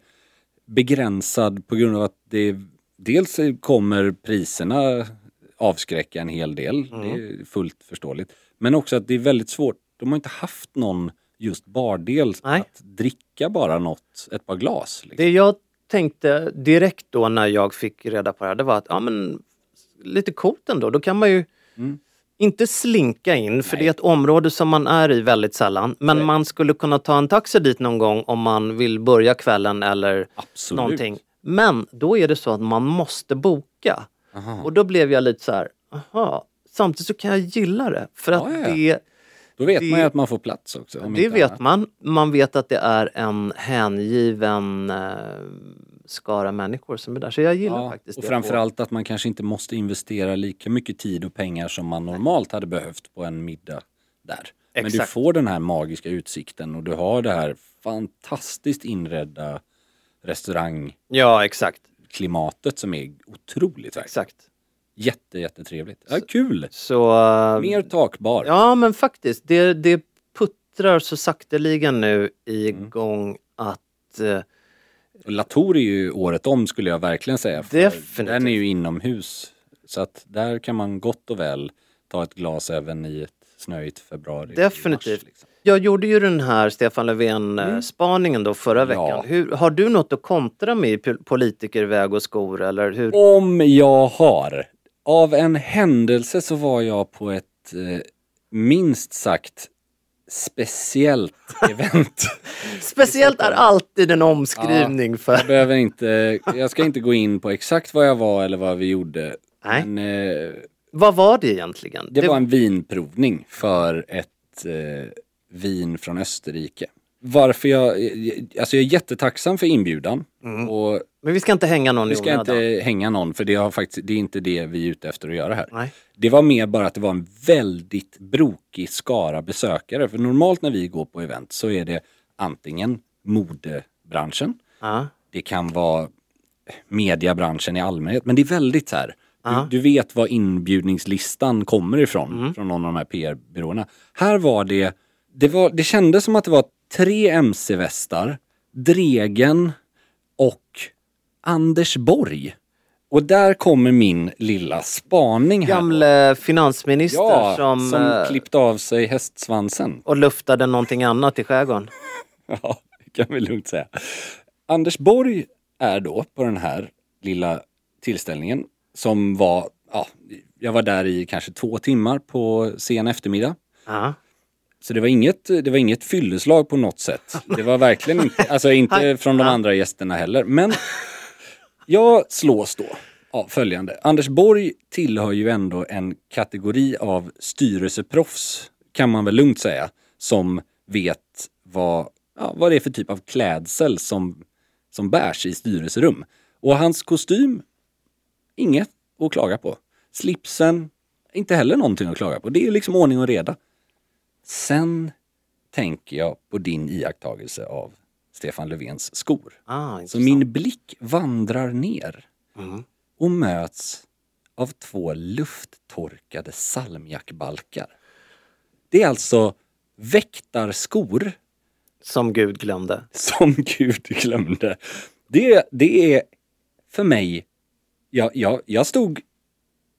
begränsad på grund av att det dels kommer priserna avskräcka en hel del. Mm. Det är fullt förståeligt. Men också att det är väldigt svårt. De har inte haft någon just bardel Nej. att dricka bara något, ett par glas. Liksom. Det jag tänkte direkt då när jag fick reda på det här, det var att ja men lite coolt ändå. Då kan man ju Mm. Inte slinka in för det är ett område som man är i väldigt sällan. Men man skulle kunna ta en taxi dit någon gång om man vill börja kvällen eller Absolut. någonting. Men då är det så att man måste boka. Aha. Och då blev jag lite så här, aha. Samtidigt så kan jag gilla det. För att Ja, ja, det, Då vet det- man ju att man får plats också. det vet man. Man vet att det är en hängiven eh, skara människor som är där. Så jag gillar Ja, faktiskt och det. framförallt att man kanske inte måste investera lika mycket tid och pengar som man normalt hade behövt på en middag där. Men du får den här magiska utsikten och du har det här fantastiskt inredda restaurangklimatet Ja, exakt. som är otroligt verkligen. exakt. Jätte, jättetrevligt. Ja, kul! Så... eh, Mer takbar. Ja, men faktiskt. Det, det puttrar så sakteligen nu Mm. igång att... Eh, Och Latour är ju året om skulle jag verkligen säga. Definitivt. Den är ju inomhus. Så att där kan man gott och väl ta ett glas även i ett snöigt februari. Definitivt. Mars, liksom. jag gjorde ju den här Stefan Löfven-spaningen då förra Mm. Ja. veckan. Hur, har du något att kontra med i pol- politikerväg och skor eller hur? Om jag har. Av en händelse så var jag på ett eh, minst sagt speciellt event. Speciellt är alltid en omskrivning Jag för... behöver inte, jag ska inte gå in på exakt vad jag var eller vad vi gjorde. Nej. Men eh, Vad var det egentligen? det var en vinprovning för ett eh, vin från Österrike. Varför jag, alltså jag är jättetacksam för inbjudan. Och Men vi ska inte hänga någon vi i ska onödan. inte hänga någon för det, har faktiskt, det är inte det vi är ute efter att göra här. Nej. Det var mer bara att det var en väldigt brokig skara besökare. För normalt när vi går på event så är det antingen modebranschen, Ja. det kan vara mediebranschen i allmänhet. Men det är väldigt så här. Du, du vet var inbjudningslistan kommer ifrån, från någon av de här PR-byråerna. Här var det, det, var, det kändes som att det var tre MC-västar, Dregen och Anders Borg. Och där kommer min lilla spaning här. Gamle finansminister ja, som, som eh, klippte av sig hästsvansen. och luftade någonting annat i skärgården. Ja, det kan vi lugnt säga. Anders Borg är då på den här lilla tillställningen som var, ja, jag var där i kanske två timmar på sen eftermiddag. Ja. Så det var inget, det var inget fylleslag på något sätt. Det var verkligen inte, alltså inte från de andra gästerna heller. Men jag slås då av följande. Anders Borg tillhör ju ändå en kategori av styrelseproffs, kan man väl lugnt säga, som vet vad, ja, vad det är för typ av klädsel som, som bärs i styrelserum. Och hans kostym, inget att klaga på. Slipsen, inte heller någonting att klaga på. Det är liksom ordning och reda. Sen tänker jag på din iakttagelse av Stefan Löfvens skor. Ah, Så min blick vandrar ner Mm. och möts av två lufttorkade salmiakbalkar. Det är alltså väktarskor Som Gud glömde. som Gud glömde. Det, det är för mig, jag, jag, jag stod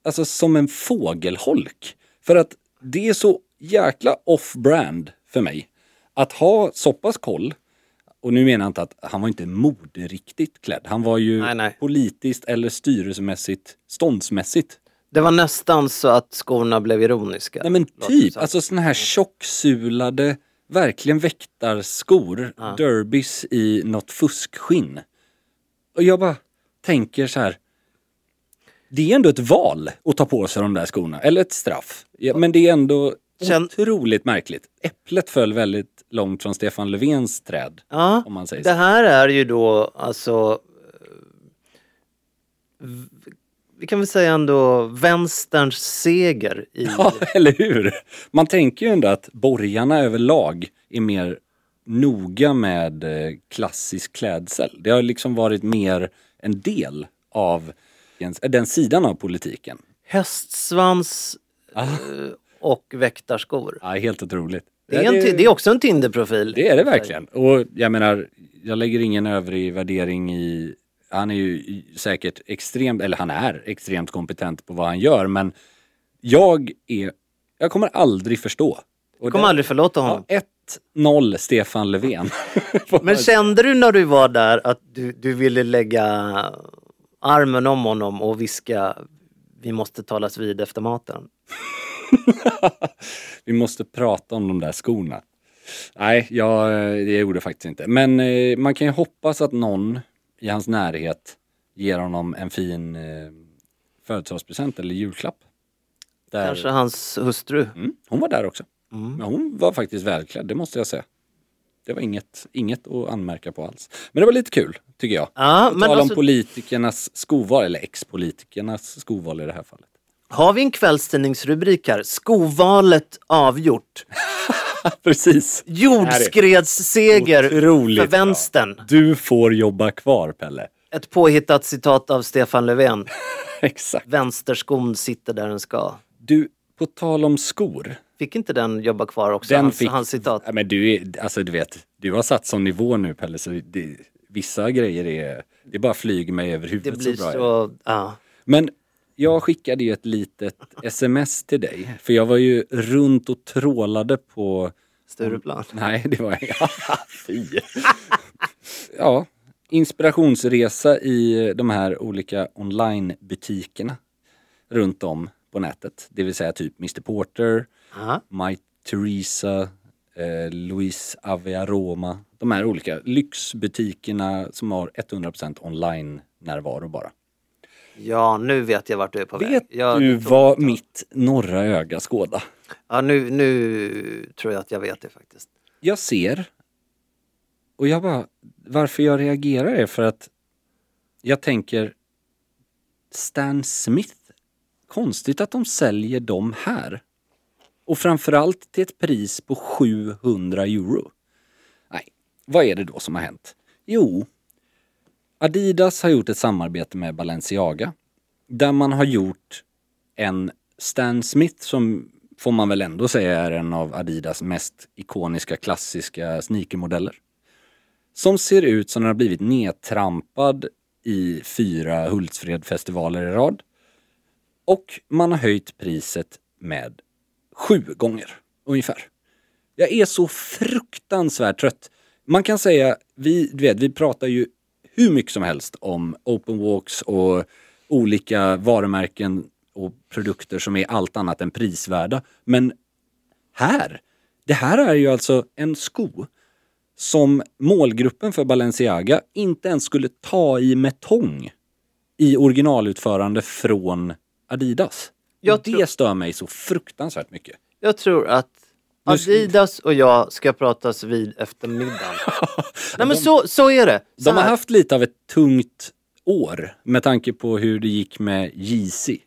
alltså som en fågelholk. För att det är så jäkla off-brand för mig. Att ha så pass koll, och nu menar jag inte att han var inte moderiktigt klädd. Han var ju Nej, nej. politiskt eller styrelsemässigt, ståndsmässigt. Det var nästan så att skorna blev ironiska. Nej men typ, alltså såna här tjocksulade, verkligen väktarskor, derbys i något fuskskinn. Och jag bara tänker så här. Det är ändå ett val att ta på sig de där skorna, eller ett straff. Ja, men det är ändå Känn- otroligt märkligt. Äpplet föll väldigt långt från Stefan Löfvens träd. Ja, om man säger det så. här är ju då alltså eh, vi kan väl säga ändå vänsterns seger i... Ja, eller hur? Man tänker ju ändå att borgarna överlag är mer noga med eh, klassisk klädsel. Det har liksom varit mer en del av en- den sidan av politiken. Hästsvans Ah. Och väktarskor. Ja, helt otroligt. Det är, en, det är också en Tinder-profil. Det är det verkligen. Och jag menar, jag lägger ingen övrig värdering i... Han är ju säkert extremt, eller han är extremt kompetent på vad han gör, men jag är... Jag kommer aldrig förstå. Och Jag kommer aldrig förlåta honom. Ja, 1-0 Stefan Löfven. Men kände du när du var där att du, du ville lägga armen om honom och viska vi måste talas vid efter maten? Vi måste prata om de där skorna. Nej, jag, det gjorde faktiskt inte. Men eh, man kan ju hoppas att någon i hans närhet ger honom en fin eh, födelsedagspresent eller julklapp. Där, Kanske hans hustru. mm, hon var där också. Men hon var faktiskt välklädd, det måste jag säga. Det var inget, inget att anmärka på alls. Men det var lite kul, tycker jag. Ja, På men tal om alltså, politikernas skoval, eller ex-politikernas skoval i det här fallet. Har vi en kvällstidningsrubrik här? Skovalet avgjort. Precis. Jordskredsseger för bra. vänstern. Du får jobba kvar, Pelle. Ett påhittat citat av Stefan Löfven. Exakt. Vänsterskon sitter där den ska. Du, på tal om skor. Fick inte den jobba kvar också? Den hans, fick... hans citat. Ja, men du, är, alltså du vet, du har satt som nivå nu Pelle, så det, vissa grejer är, det bara flyger mig över Det huvudet blir så bra. det. så... Ja. Men jag skickade ju ett litet sms till dig, för jag var ju runt och trålade på Stureplan. Nej, det var Fy. Ja, inspirationsresa i de här olika onlinebutikerna runt om på nätet. Det vill säga typ Mr Porter, Ja. My Teresa, eh, Louise Aviaroma. De här olika lyxbutikerna som har 100% online-närvaro bara. Ja, nu vet jag vart du är på Vet väg. Jag, du vad mitt norra öga skåda? Ja, nu, nu tror jag att jag vet det faktiskt. jag ser och jag bara, varför jag reagerar är för att jag tänker Stan Smith, konstigt att de säljer dem här. Och framförallt till ett pris på 700 euro. Nej, vad är det då som har hänt? Jo, Adidas har gjort ett samarbete med Balenciaga där man har gjort en Stan Smith som får man väl ändå säga är en av Adidas mest ikoniska klassiska sneakermodeller. Som ser ut som den har blivit nedtrampad i fyra Hultsfredfestivaler i rad. Och man har höjt priset med sju gånger ungefär. Jag är så fruktansvärt trött. Man kan säga, vi, du vet, vi pratar ju hur mycket som helst om open walks och olika varumärken och produkter som är allt annat än prisvärda. Men här, det här är ju alltså en sko som målgruppen för Balenciaga inte ens skulle ta i med tång i originalutförande från Adidas. Jag det stör mig så fruktansvärt mycket. Jag tror att Adidas och jag ska pratas vid efter middagen. Nej men så, så är det. Så De har här. haft lite av ett tungt år med tanke på hur det gick med Yeezy.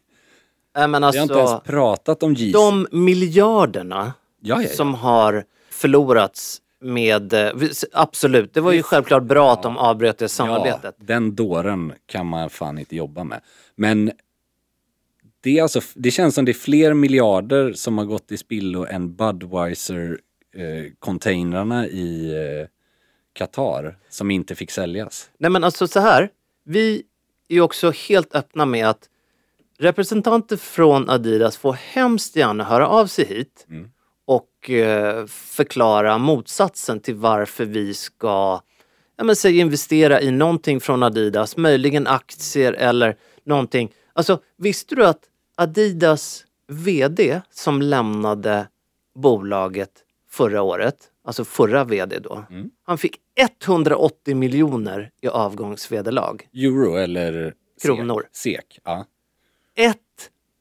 Nej, men Vi har inte ens alltså, pratat om Yeezy. de miljarderna Ja, ja, ja. som har förlorats med, eh, absolut, det var ju självklart bra att de avbröt det samarbetet. Den dåren kan man fan inte jobba med. Men det, är alltså, det känns som det är fler miljarder som har gått i spillo än Budweiser-containrarna i eh, Qatar som inte fick säljas. Nej men alltså så här, vi är också helt öppna med att representanter från Adidas får hemskt gärna höra av sig hit och eh, förklara motsatsen till varför vi ska ja, men, säg, investera i någonting från Adidas, möjligen aktier eller någonting. Alltså visste du att Adidas VD som lämnade bolaget förra året, alltså förra VD då, han fick 180 miljoner i avgångsvederlag. Euro eller Kronor. SEK. SEK ja.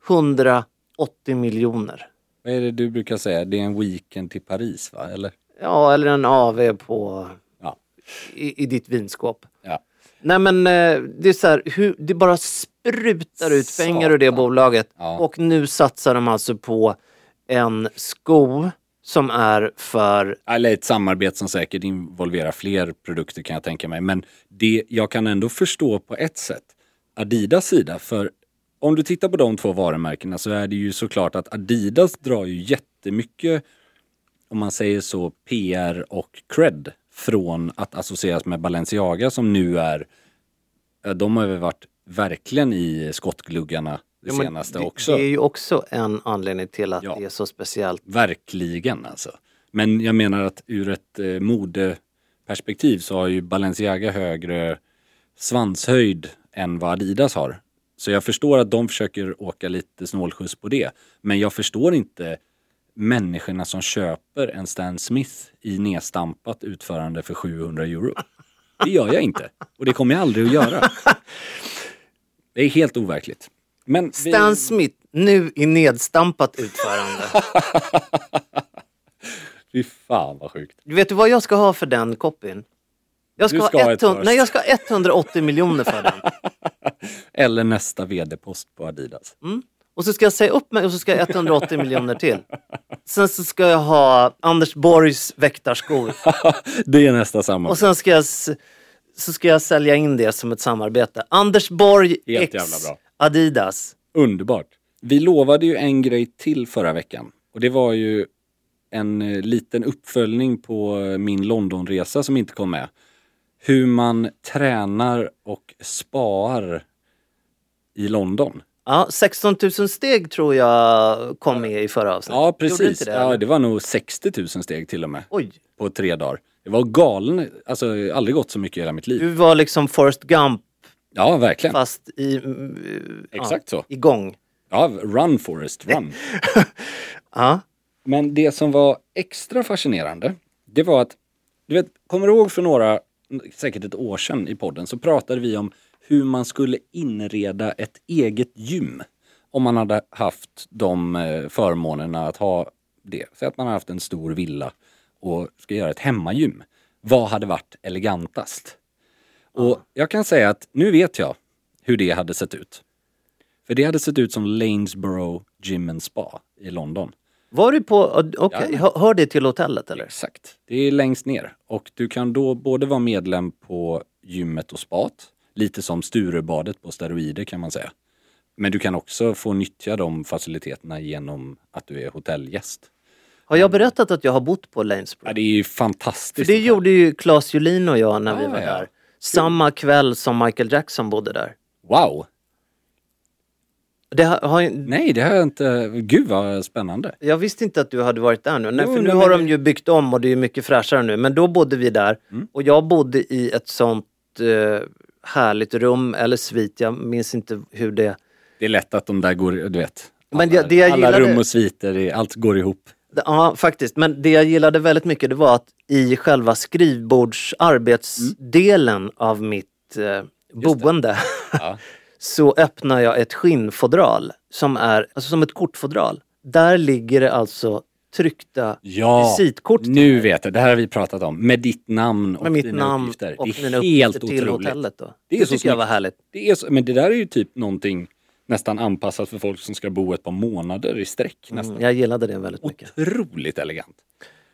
180 miljoner. Vad är det du brukar säga? Det är en weekend till Paris va? Eller? Ja, eller en AV på, Ja. i, i ditt vinskåp. ja. Nej men eh, det är så här, hur, det bara sprutar ut pengar ur det Satan. bolaget. Ja. Och nu satsar de alltså på en sko som är för, Eller ett samarbete som säkert involverar fler produkter kan jag tänka mig. Men det jag kan ändå förstå på ett sätt Adidas sida. För om du tittar på de två varumärkena så är det ju såklart att Adidas drar ju jättemycket, om man säger så, PR och cred från att associeras med Balenciaga som nu är, de har väl varit verkligen i skottgluggarna det Ja, senaste det, också. det är ju också en anledning till att Ja. det är så speciellt. Verkligen alltså. Men jag menar att ur ett eh, modeperspektiv så har ju Balenciaga högre svanshöjd än vad Adidas har. Så jag förstår att de försöker åka lite snålskjuts på det. Men jag förstår inte människorna som köper en Stan Smith i nedstampat utförande för 700 euro. Det gör jag inte. Och det kommer jag aldrig att göra. Det är helt overkligt. Men vi- Stan Smith, nu i nedstampat utförande. Fy fan vad sjukt. Vet du vad jag ska ha för den copyn? Jag ska, ska ha ha ett 100, par. nej, jag ska ha 180 miljoner för den. Eller nästa vd-post på Adidas. Och så ska jag säga upp mig och så ska jag ha 180 miljoner till. Sen så ska jag ha Anders Borgs väktarskor. det är nästa samma. Och sen ska jag, så ska jag sälja in det som ett samarbete. Anders Borg Helt X jävla bra. Adidas. Underbart. Vi lovade ju en grej till förra veckan. Och det var ju en eh, liten uppföljning på eh, min Londonresa som inte kom med. Hur man tränar och spar i London. Ja, 16 000 steg tror jag kom med i förra avsnittet. Ja, precis. det, ja, det var nog 60 000 steg till och med. Oj, På tre dagar. Det var galen, alltså aldrig gått så mycket i hela mitt liv. du var liksom Forrest Gump Ja, verkligen. fast i, mm, Exakt så. igång. Ja, run Forrest, run. Ja. Men det som var extra fascinerande, det var att, du vet, kommer du ihåg för några, säkert ett år sedan i podden, så pratade vi om hur man skulle inreda ett eget gym. Om man hade haft de eh, förmånerna att ha det. Så att man har haft en stor villa och ska göra ett hemmagym. Vad hade varit elegantast? Och jag kan säga att nu vet jag hur det hade sett ut. För det hade sett ut som Lanesborough Gym and Spa i London. Var du på, okej, Ja. hör, hör det till hotellet eller? Exakt. Det är längst ner. Och du kan då både vara medlem på gymmet och spat. Lite som Sturebadet på steroider kan man säga. Men du kan också få nyttja de faciliteterna genom att du är hotellgäst. Har jag berättat att jag har bott på Lanesborough? Ja, det är ju För fantastiskt. det gjorde ju Claes Julin och jag när vi Ah, var ja. där. Samma kväll som Michael Jackson bodde där. Wow! Det har, har, Nej, det har jag inte... Gud vad spännande. jag visste inte att du hade varit där nu. Nej, Jo, för nu har men- de ju byggt om och det är mycket fräschare nu. Men då bodde vi där Mm. och jag bodde i ett sånt eh, härligt rum eller svit. Jag minns inte hur det... Det är lätt att de där går, du vet. Men alla, det- det jag alla gillade- rum och sviter, allt går ihop. Ja, faktiskt. Men det jag gillade väldigt mycket det var att i själva skrivbordsarbetsdelen av mitt eh, boende Ja. så öppnar jag ett skinnfodral som är alltså som ett kortfodral. Där ligger det alltså tryckta Ja, visitkort nu vet jag. Det här har vi pratat om. Med ditt namn och med mitt dina namn uppgifter. och det är mina helt till otroligt. hotellet. Då. Det Det, så tycker jag var härligt. Det är så, men det där är ju typ någonting nästan anpassat för folk som ska bo ett par månader i sträck. Nästan. Mm, jag gillade det väldigt mycket. Otroligt elegant.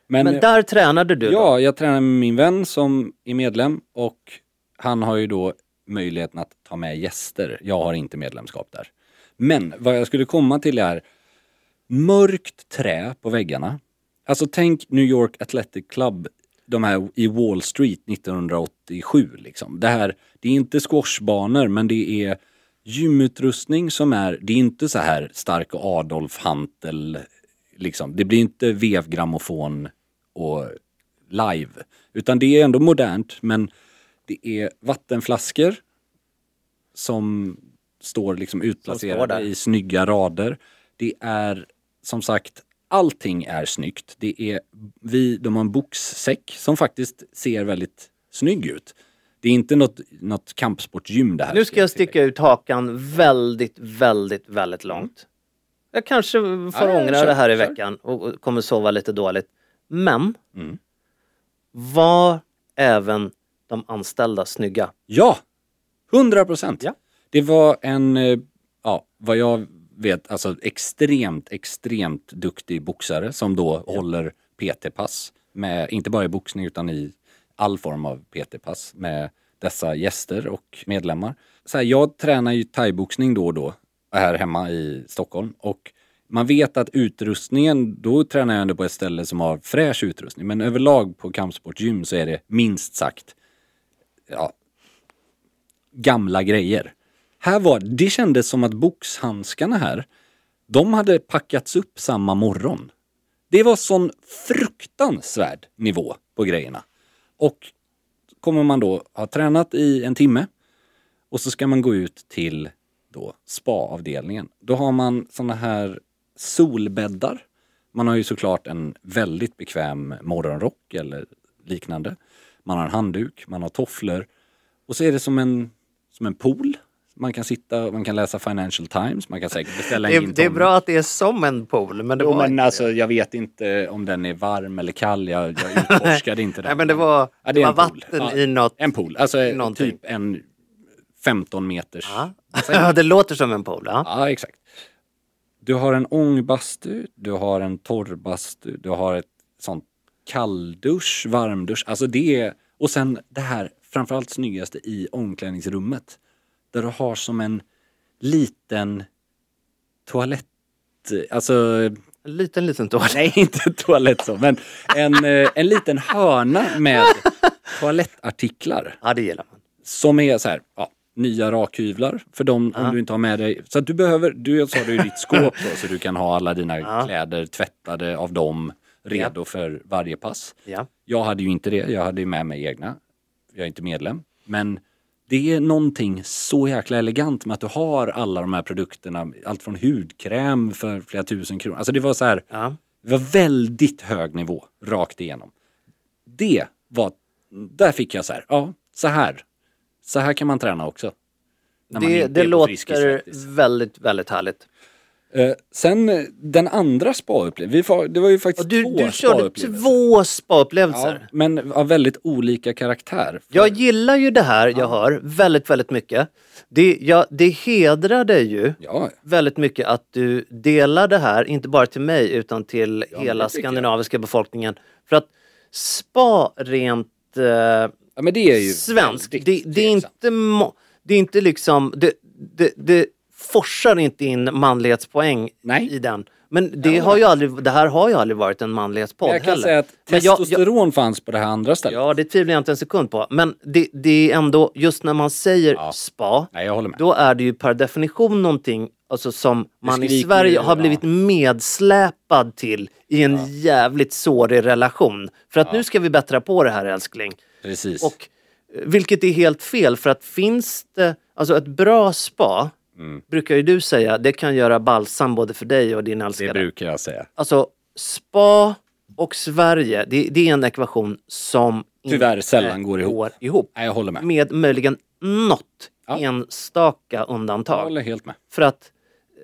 Men, Men där tränade du då? ja, jag tränar med min vän som är medlem och han har ju då möjligheten att ta med gäster. Jag har inte medlemskap där. Men vad jag skulle komma till är mörkt trä på väggarna. Alltså tänk New York Athletic Club, de här i Wall Street 1987 liksom. Det här, det är inte squashbanor men det är gymutrustning som är, det är inte så här stark Adolf Hantel liksom. Det blir inte vevgrammofon och live. Utan det är ändå modernt men det är vattenflaskor som står liksom utplacerade där. i snygga rader. Det är som sagt, allting är snyggt. Det är, vi, de har en boxsäck som faktiskt ser väldigt snygg ut. Det är inte något, något kampsportgym det här. Nu ska jag sticka ut hakan väldigt, väldigt, väldigt långt. Jag kanske får Mm. Ja, ångra kör, det här i kör. veckan och och kommer sova lite dåligt. Men Mm. var även de anställda snygga? Ja! 100 procent. Ja. Det var en, eh, ja, vad jag vet, alltså extremt, extremt duktig boxare som då håller PT-pass. Med, inte bara i boxning utan i all form av PT-pass med dessa gäster och medlemmar. Så här, jag tränar ju thaiboxning då och då här hemma i Stockholm och man vet att utrustningen, då tränar jag ändå på ett ställe som har fräsch utrustning. Men överlag på kampsportgym så är det minst sagt ja, gamla grejer. Här var, det kändes som att boxhandskarna här, de hade packats upp samma morgon. Det var sån fruktansvärd nivå på grejerna. Och kommer man då ha tränat i en timme och så ska man gå ut till då spaavdelningen. Då har man såna här solbäddar. Man har ju såklart en väldigt bekväm morgonrock eller liknande. Man har en handduk, man har tofflor och så är det som en, som en pool. Man kan sitta, man kan läsa Financial Times, man kan säkert beställa en Det, gin det är bra att det är som en pool, men det Jo, var men inte alltså jag vet inte om den är varm eller kall. Jag, jag utforskade inte det. Nej, men det var, Ja, det var vatten Ja, i något. En pool, alltså någonting. typ en 15 meters. Ja. ja, det låter som en pool. Ja. Ja, exakt. Du har en ångbastu, du har en torrbastu, du har ett sånt kalldusch, varmdusch. Alltså det är, och sen det här framförallt snyggaste i omklädningsrummet. Där du har som en liten toalett, alltså En liten, liten toalett. Nej, inte toalett så, men en, eh, en liten hörna med toalettartiklar. Ja, det gillar man. Som är så här, ja, nya rakhyvlar för dem om du inte har med dig. Så att du behöver, du sa du ditt skåp då, så du kan ha alla dina kläder tvättade av dem, redo för varje pass. Ja. Jag hade ju inte det, jag hade ju med mig egna. Jag är inte medlem. Men det är någonting så jäkla elegant med att du har alla de här produkterna. Allt från hudkräm för flera tusen kronor. Alltså det var så här, Ja. det var väldigt hög nivå rakt igenom. Det var, där fick jag så här, ja, så här. Så här kan man träna också. Det, det låter väldigt, väldigt härligt. Eh, sen eh, den andra spa-upplevelsen, det var ju faktiskt du, två du körde spa-upplevelser. två Ja, spa-upplevelser. men av väldigt olika karaktär. Jag gillar ju det här jag hör väldigt, väldigt mycket. Det, ja, det hedrar dig ju Ja, väldigt mycket att du delar det här, inte bara till mig utan till Ja, hela tycker jag. skandinaviska befolkningen. För att spa rent eh, ja men det är ju svenskt, det, det, är inte det är inte liksom, det, det, det forsar inte in manlighetspoäng Nej. i den. Men det, har ju aldrig, det här har ju aldrig varit en manlighetspodd Men jag kan heller. säga att Men jag- jag- testosteron fanns på det här andra stället. Ja, det tvivlar jag inte en sekund på. Men det, det är ändå, just när man säger Ja. spa, Nej, jag då är det ju per definition någonting alltså, som man i Sverige ju, har blivit ja. medsläpad till i en jävligt sårig relation. För att Ja. nu ska vi bättra på det här älskling. Precis. Och, eh, vilket är helt fel för att finns det, alltså ett bra spa, Mm. brukar ju du säga, det kan göra balsam både för dig och din det älskare. brukar jag säga. Alltså spa och Sverige, det, det är en ekvation som Tyvärr sällan går ihop. går ihop. Nej, jag håller med. Med möjligen något enstaka Jag undantag. håller helt med. För att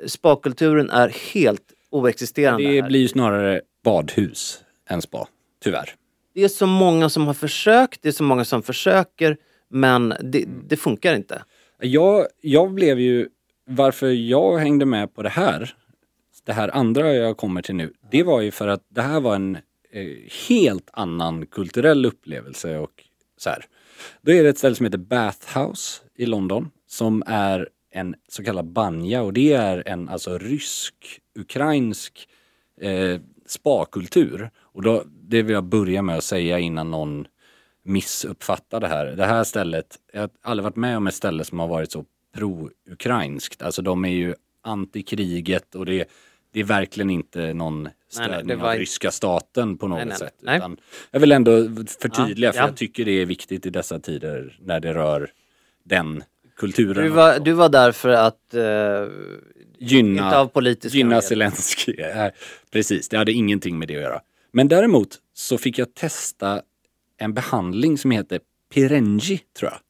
spakulturen är helt oexisterande Det här. blir ju snarare badhus än spa, tyvärr. Det är så många som har försökt, det är så många som försöker, men det, det funkar inte. Jag, jag blev ju, varför jag hängde med på det här, det här andra jag kommer till nu, det var ju för att det här var en eh, helt annan kulturell upplevelse och så här. Då är det ett ställe som heter Bathhouse i London som är en så kallad banja och det är en alltså rysk-ukrainsk eh, spakultur. Och då, det vill jag börja med att säga innan någon missuppfattar det här. Det här stället, jag har aldrig varit med om ett ställe som har varit så pro-ukrainskt. Alltså de är ju anti-kriget och det, det är verkligen inte någon stödning var av ryska staten på något Nej, nej, sätt. nej. Utan jag vill ändå förtydliga Ja, för ja. jag tycker det är viktigt i dessa tider när det rör den kulturen. Du var, du var där för att eh, gynna, av politiska gynna medel. Zelensky. Eh, Precis, det hade ingenting med det att göra. Men däremot så fick jag testa en behandling som heter Pirenji, tror jag.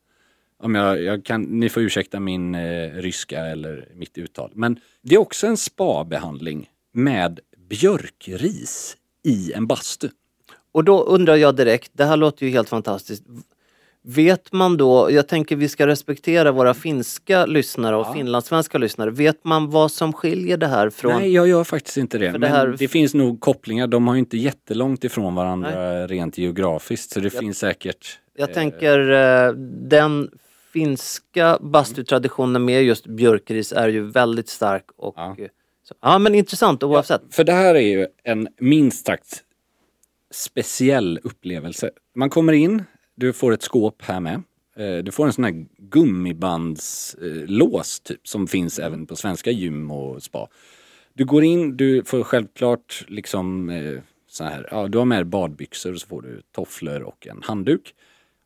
Om jag, jag kan, ni får ursäkta min eh, ryska eller mitt uttal. Men det är också en spa-behandling med björkris i en bastu. Och då undrar jag direkt, det här låter ju helt fantastiskt. Vet man då, jag tänker vi ska respektera våra finska lyssnare och finlandssvenska lyssnare. Vet man vad som skiljer det här från... Nej, jag gör faktiskt inte det. För Men det det, här- finns nog kopplingar. De har ju inte jättelångt ifrån varandra rent geografiskt. Så det finns säkert... Jag eh, tänker eh, den finska bastutraditionen med just björkris är ju väldigt stark och Ja. ja, så, ja men intressant oavsett. För det här är ju en minst sagt speciell upplevelse. Man kommer in, du får ett skåp här med. Eh, Du får en sån här gummibandslås typ som finns även på svenska gym och spa. Du går in, du får självklart liksom eh, så här, ja du har med dig badbyxor och så får du tofflor och en handduk.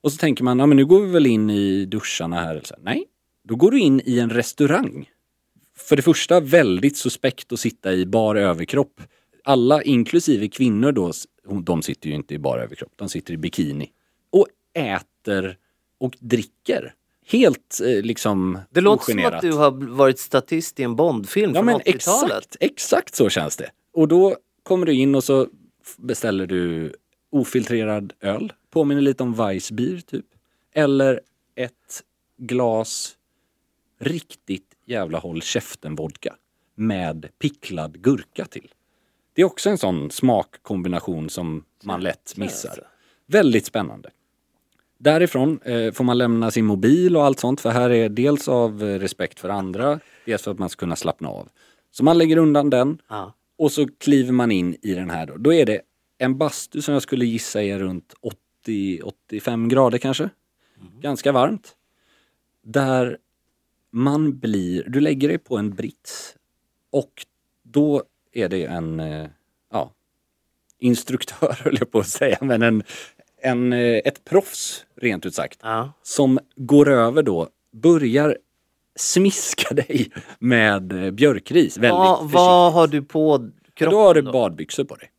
Och så tänker man, ja men nu går vi väl in i duscharna här. Eller så. Nej, då går du in i en restaurang för det första väldigt suspekt att sitta i bar överkropp. Alla, inklusive kvinnor då, de sitter ju inte i bar överkropp, de sitter i bikini. Och äter och dricker. Helt eh, liksom Det låter som ogenerat. att du har varit statist i en Bondfilm Ja från men 80-talet. exakt, exakt så känns det. Och då kommer du in och så beställer du ofiltrerad öl, påminner lite om Weissbier typ. Eller ett glas riktigt jävla håll käften-vodka med picklad gurka till. Det är också en sån smakkombination som man lätt missar. Väldigt spännande. Därifrån eh, får man lämna sin mobil och allt sånt för här är dels av eh, respekt för andra, dels för att man ska kunna slappna av. Så man lägger undan den och så kliver man in i den här då. Då är det en bastu som jag skulle gissa är runt 80-85 grader kanske. Ganska varmt. Där man blir, du lägger dig på en brits och då är det en, eh, ja, instruktör höll jag på att säga, men en, en, eh, ett proffs rent ut sagt Ja. som går över då, börjar smiska dig med eh, björkris väldigt Vad, försiktigt. vad har du på kroppen Då har du badbyxor på dig.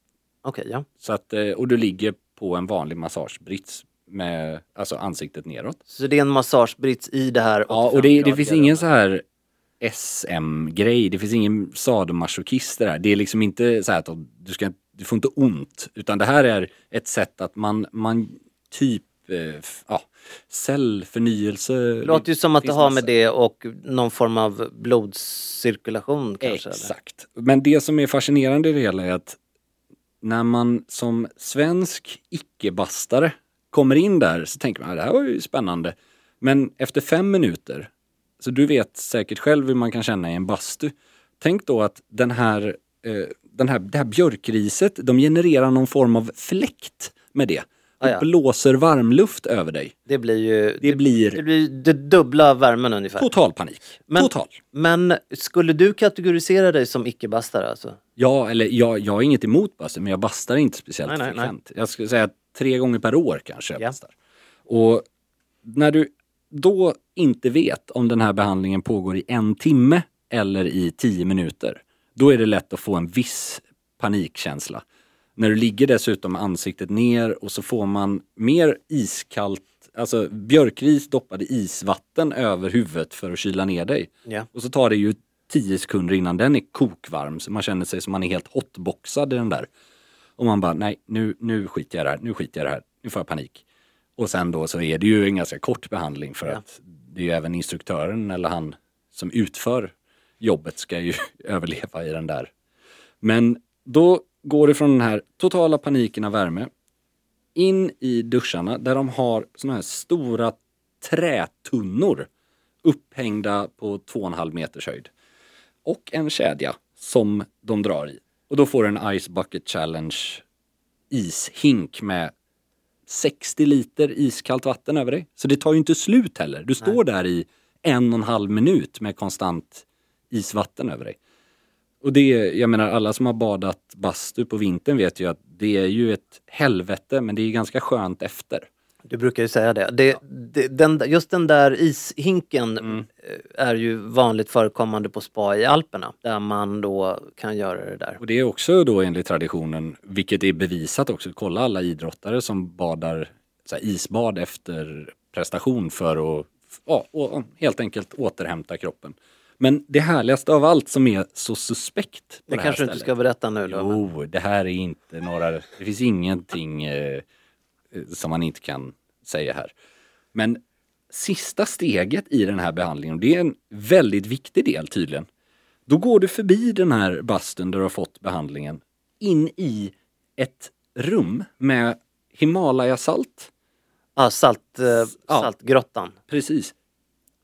Okej, ja. Så att, eh, och du ligger på en vanlig massagebrits med alltså ansiktet neråt. Så det är en massagebrits i det här Ja, och det, det 85 finns ingen så här SM-grej, det finns ingen sadomasochist där. Det är liksom inte så här att du, ska, du får inte ont, utan det här är ett sätt att man, man typ, eh, ja, cellförnyelse. Det låter ju som att det har med det och någon form av blodcirkulation kanske. eller? Exakt. Men det som är fascinerande i det hela är att när man som svensk icke-bastare kommer in där så tänker man att det här var ju spännande. Men efter fem minuter, så du vet säkert själv hur man kan känna i en bastu. Tänk då att den här, eh, den här, det här björkriset, de genererar någon form av fläkt med det. Ah, ja. blåser varmluft över dig. Det blir ju Det blir det blir det dubbla värmen ungefär. total panik. Men- Total. Men skulle du kategorisera dig som icke-bastare alltså? Ja, eller jag, jag har inget emot bastu, men jag bastar inte speciellt Nej, nej, nej. frekvent. Jag skulle säga tre gånger per år kanske jag Ja. bastar. Och när du då inte vet om den här behandlingen pågår i en timme eller i tio minuter, då är det lätt att få en viss panikkänsla. När du ligger dessutom med ansiktet ner och så får man mer iskallt Alltså björkris doppade isvatten över huvudet för att kyla ner dig. Ja. Och så tar det ju 10 sekunder innan den är kokvarm så man känner sig som man är helt hotboxad i den där. Och man bara, nej nu, nu skiter jag i det här, nu skiter jag i det här, nu får jag panik. Och sen då så är det ju en ganska kort behandling för att det är ju även instruktören eller han som utför jobbet ska ju överleva i den där. Men då går det från den här totala paniken av värme in i duscharna där de har såna här stora trätunnor upphängda på 2,5 meters höjd. Och en kedja som de drar i. Och då får du en Ice Bucket Challenge ishink med 60 liter iskallt vatten över dig. Så det tar ju inte slut heller. Du står där i en och en halv minut med konstant isvatten över dig. Och det, jag menar alla som har badat bastu på vintern vet ju att det är ju ett helvete men det är ganska skönt efter. Du brukar ju säga det. det, det den, just den där ishinken Mm. eh, är ju vanligt förekommande på spa i Alperna där man då kan göra det där. Och det är också då enligt traditionen, vilket är bevisat också, kolla alla idrottare som badar isbad efter prestation för att ja, och helt enkelt återhämta kroppen. Men det härligaste av allt som är så suspekt Det det, kanske du inte ska berätta nu då. men- Jo, det här är inte några, det finns ingenting eh, som man inte kan säga här. Men sista steget i den här behandlingen, och det är en väldigt viktig del tydligen. Då går du förbi den här bastun där du har fått behandlingen in i ett rum med Himalayasalt. Ja, salt, eh, Ja. Saltgrottan. Precis.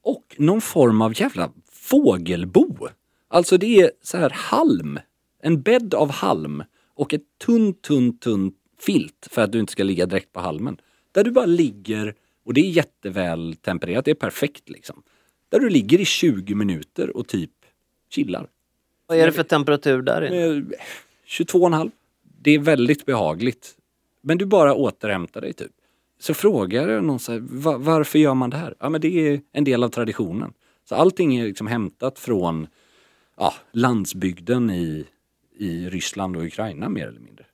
Och någon form av jävla fågelbo. Alltså det är så här halm. En bädd av halm och ett tunt, tunt, tunt filt för att du inte ska ligga direkt på halmen. Där du bara ligger och det är jätteväl tempererat, det är perfekt liksom. Där du ligger i 20 minuter och typ chillar. Vad är det för temperatur där inne? Eh, 22,5. Det är väldigt behagligt. Men du bara återhämtar dig typ. Så frågar någon så här, "Va- varför gör man det här? Ja men det är en del av traditionen. Så allting är liksom hämtat från ja, landsbygden i, i Ryssland och Ukraina mer eller mindre.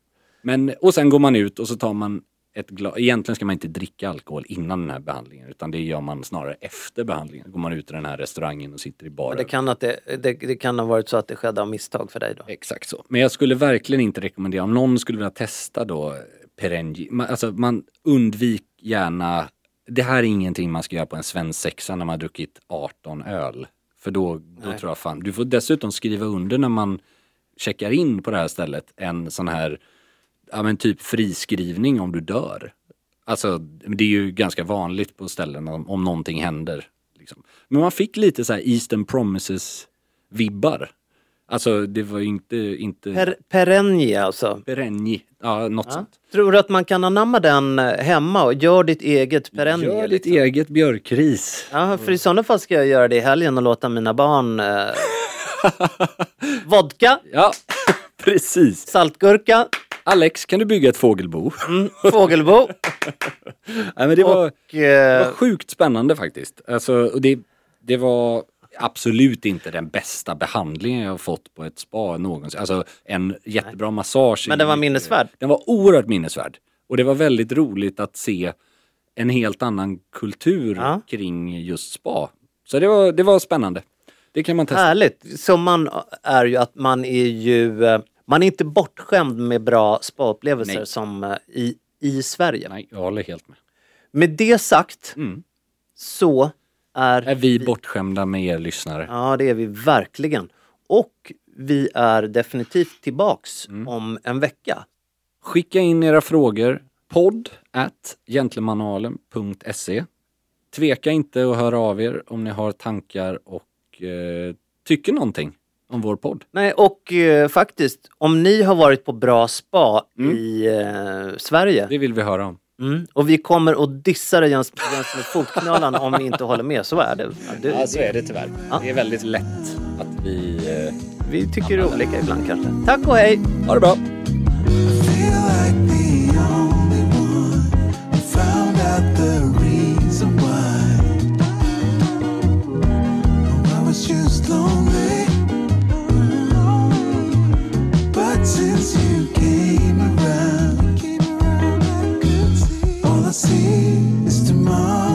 Men, och sen går man ut och så tar man ett glas, egentligen ska man inte dricka alkohol innan den här behandlingen utan det gör man snarare efter behandlingen. Går man ut i den här restaurangen och sitter i baren. Det kan, att det, det, det kan ha varit så att det skedde av misstag för dig då. Exakt så. Men jag skulle verkligen inte rekommendera, om någon skulle vilja testa då Perengi, man, alltså man undvik gärna, det här är ingenting man ska göra på en svensk sexa när man har druckit 18 öl. För då, då Nej. tror jag fan, du får dessutom skriva under när man checkar in på det här stället en sån här, ja men typ friskrivning om du dör. Alltså det är ju ganska vanligt på ställen om, om någonting händer. Liksom. Men man fick lite så här Eastern Promises vibbar. Alltså det var ju inte, inte Per, perenni alltså. Perenni, ja något Ja. sånt. Tror du att man kan anamma den eh, hemma och gör ditt eget perenni? Gör ditt liksom? eget björkris. Ja, för i sådana fall ska jag göra det i helgen och låta mina barn... Eh, vodka, Ja, precis. saltgurka, Alex, kan du bygga ett fågelbo? mm, fågelbo Nej, men det var, och... det Eh, var sjukt spännande faktiskt. Alltså, och det, det var absolut inte den bästa behandlingen jag har fått på ett spa någonsin. Alltså en jättebra massage. Men den var minnesvärd. Den var oerhört minnesvärd. Och det var väldigt roligt att se en helt annan kultur Ja. kring just spa. Så det var, det var spännande. Det kan man testa. Härligt. Som man är ju att man är ju... eh, Man är inte bortskämd med bra spaupplevelser Nej. som eh, i, i Sverige. Nej, jag håller helt med. Med det sagt Mm. så är... Är vi bortskämda med er lyssnare? Ja, det är vi verkligen. Och vi är definitivt tillbaks Mm. om en vecka. Skicka in era frågor. Podd at gentlemanualen.se Tveka inte att höra av er om ni har tankar och eh, tycker någonting om vår podd. Nej, och eh, faktiskt, om ni har varit på bra spa Mm. i eh, Sverige Det vill vi höra om. Mm, och vi kommer att dissa dig jäms med fotknölarna om ni inte håller med, så är det. Ja, det, är det tyvärr. Ja. Det är väldigt lätt att vi... Eh, Vi tycker olika ibland kanske. Tack och hej! ha det bra! feel like the see is tomorrow.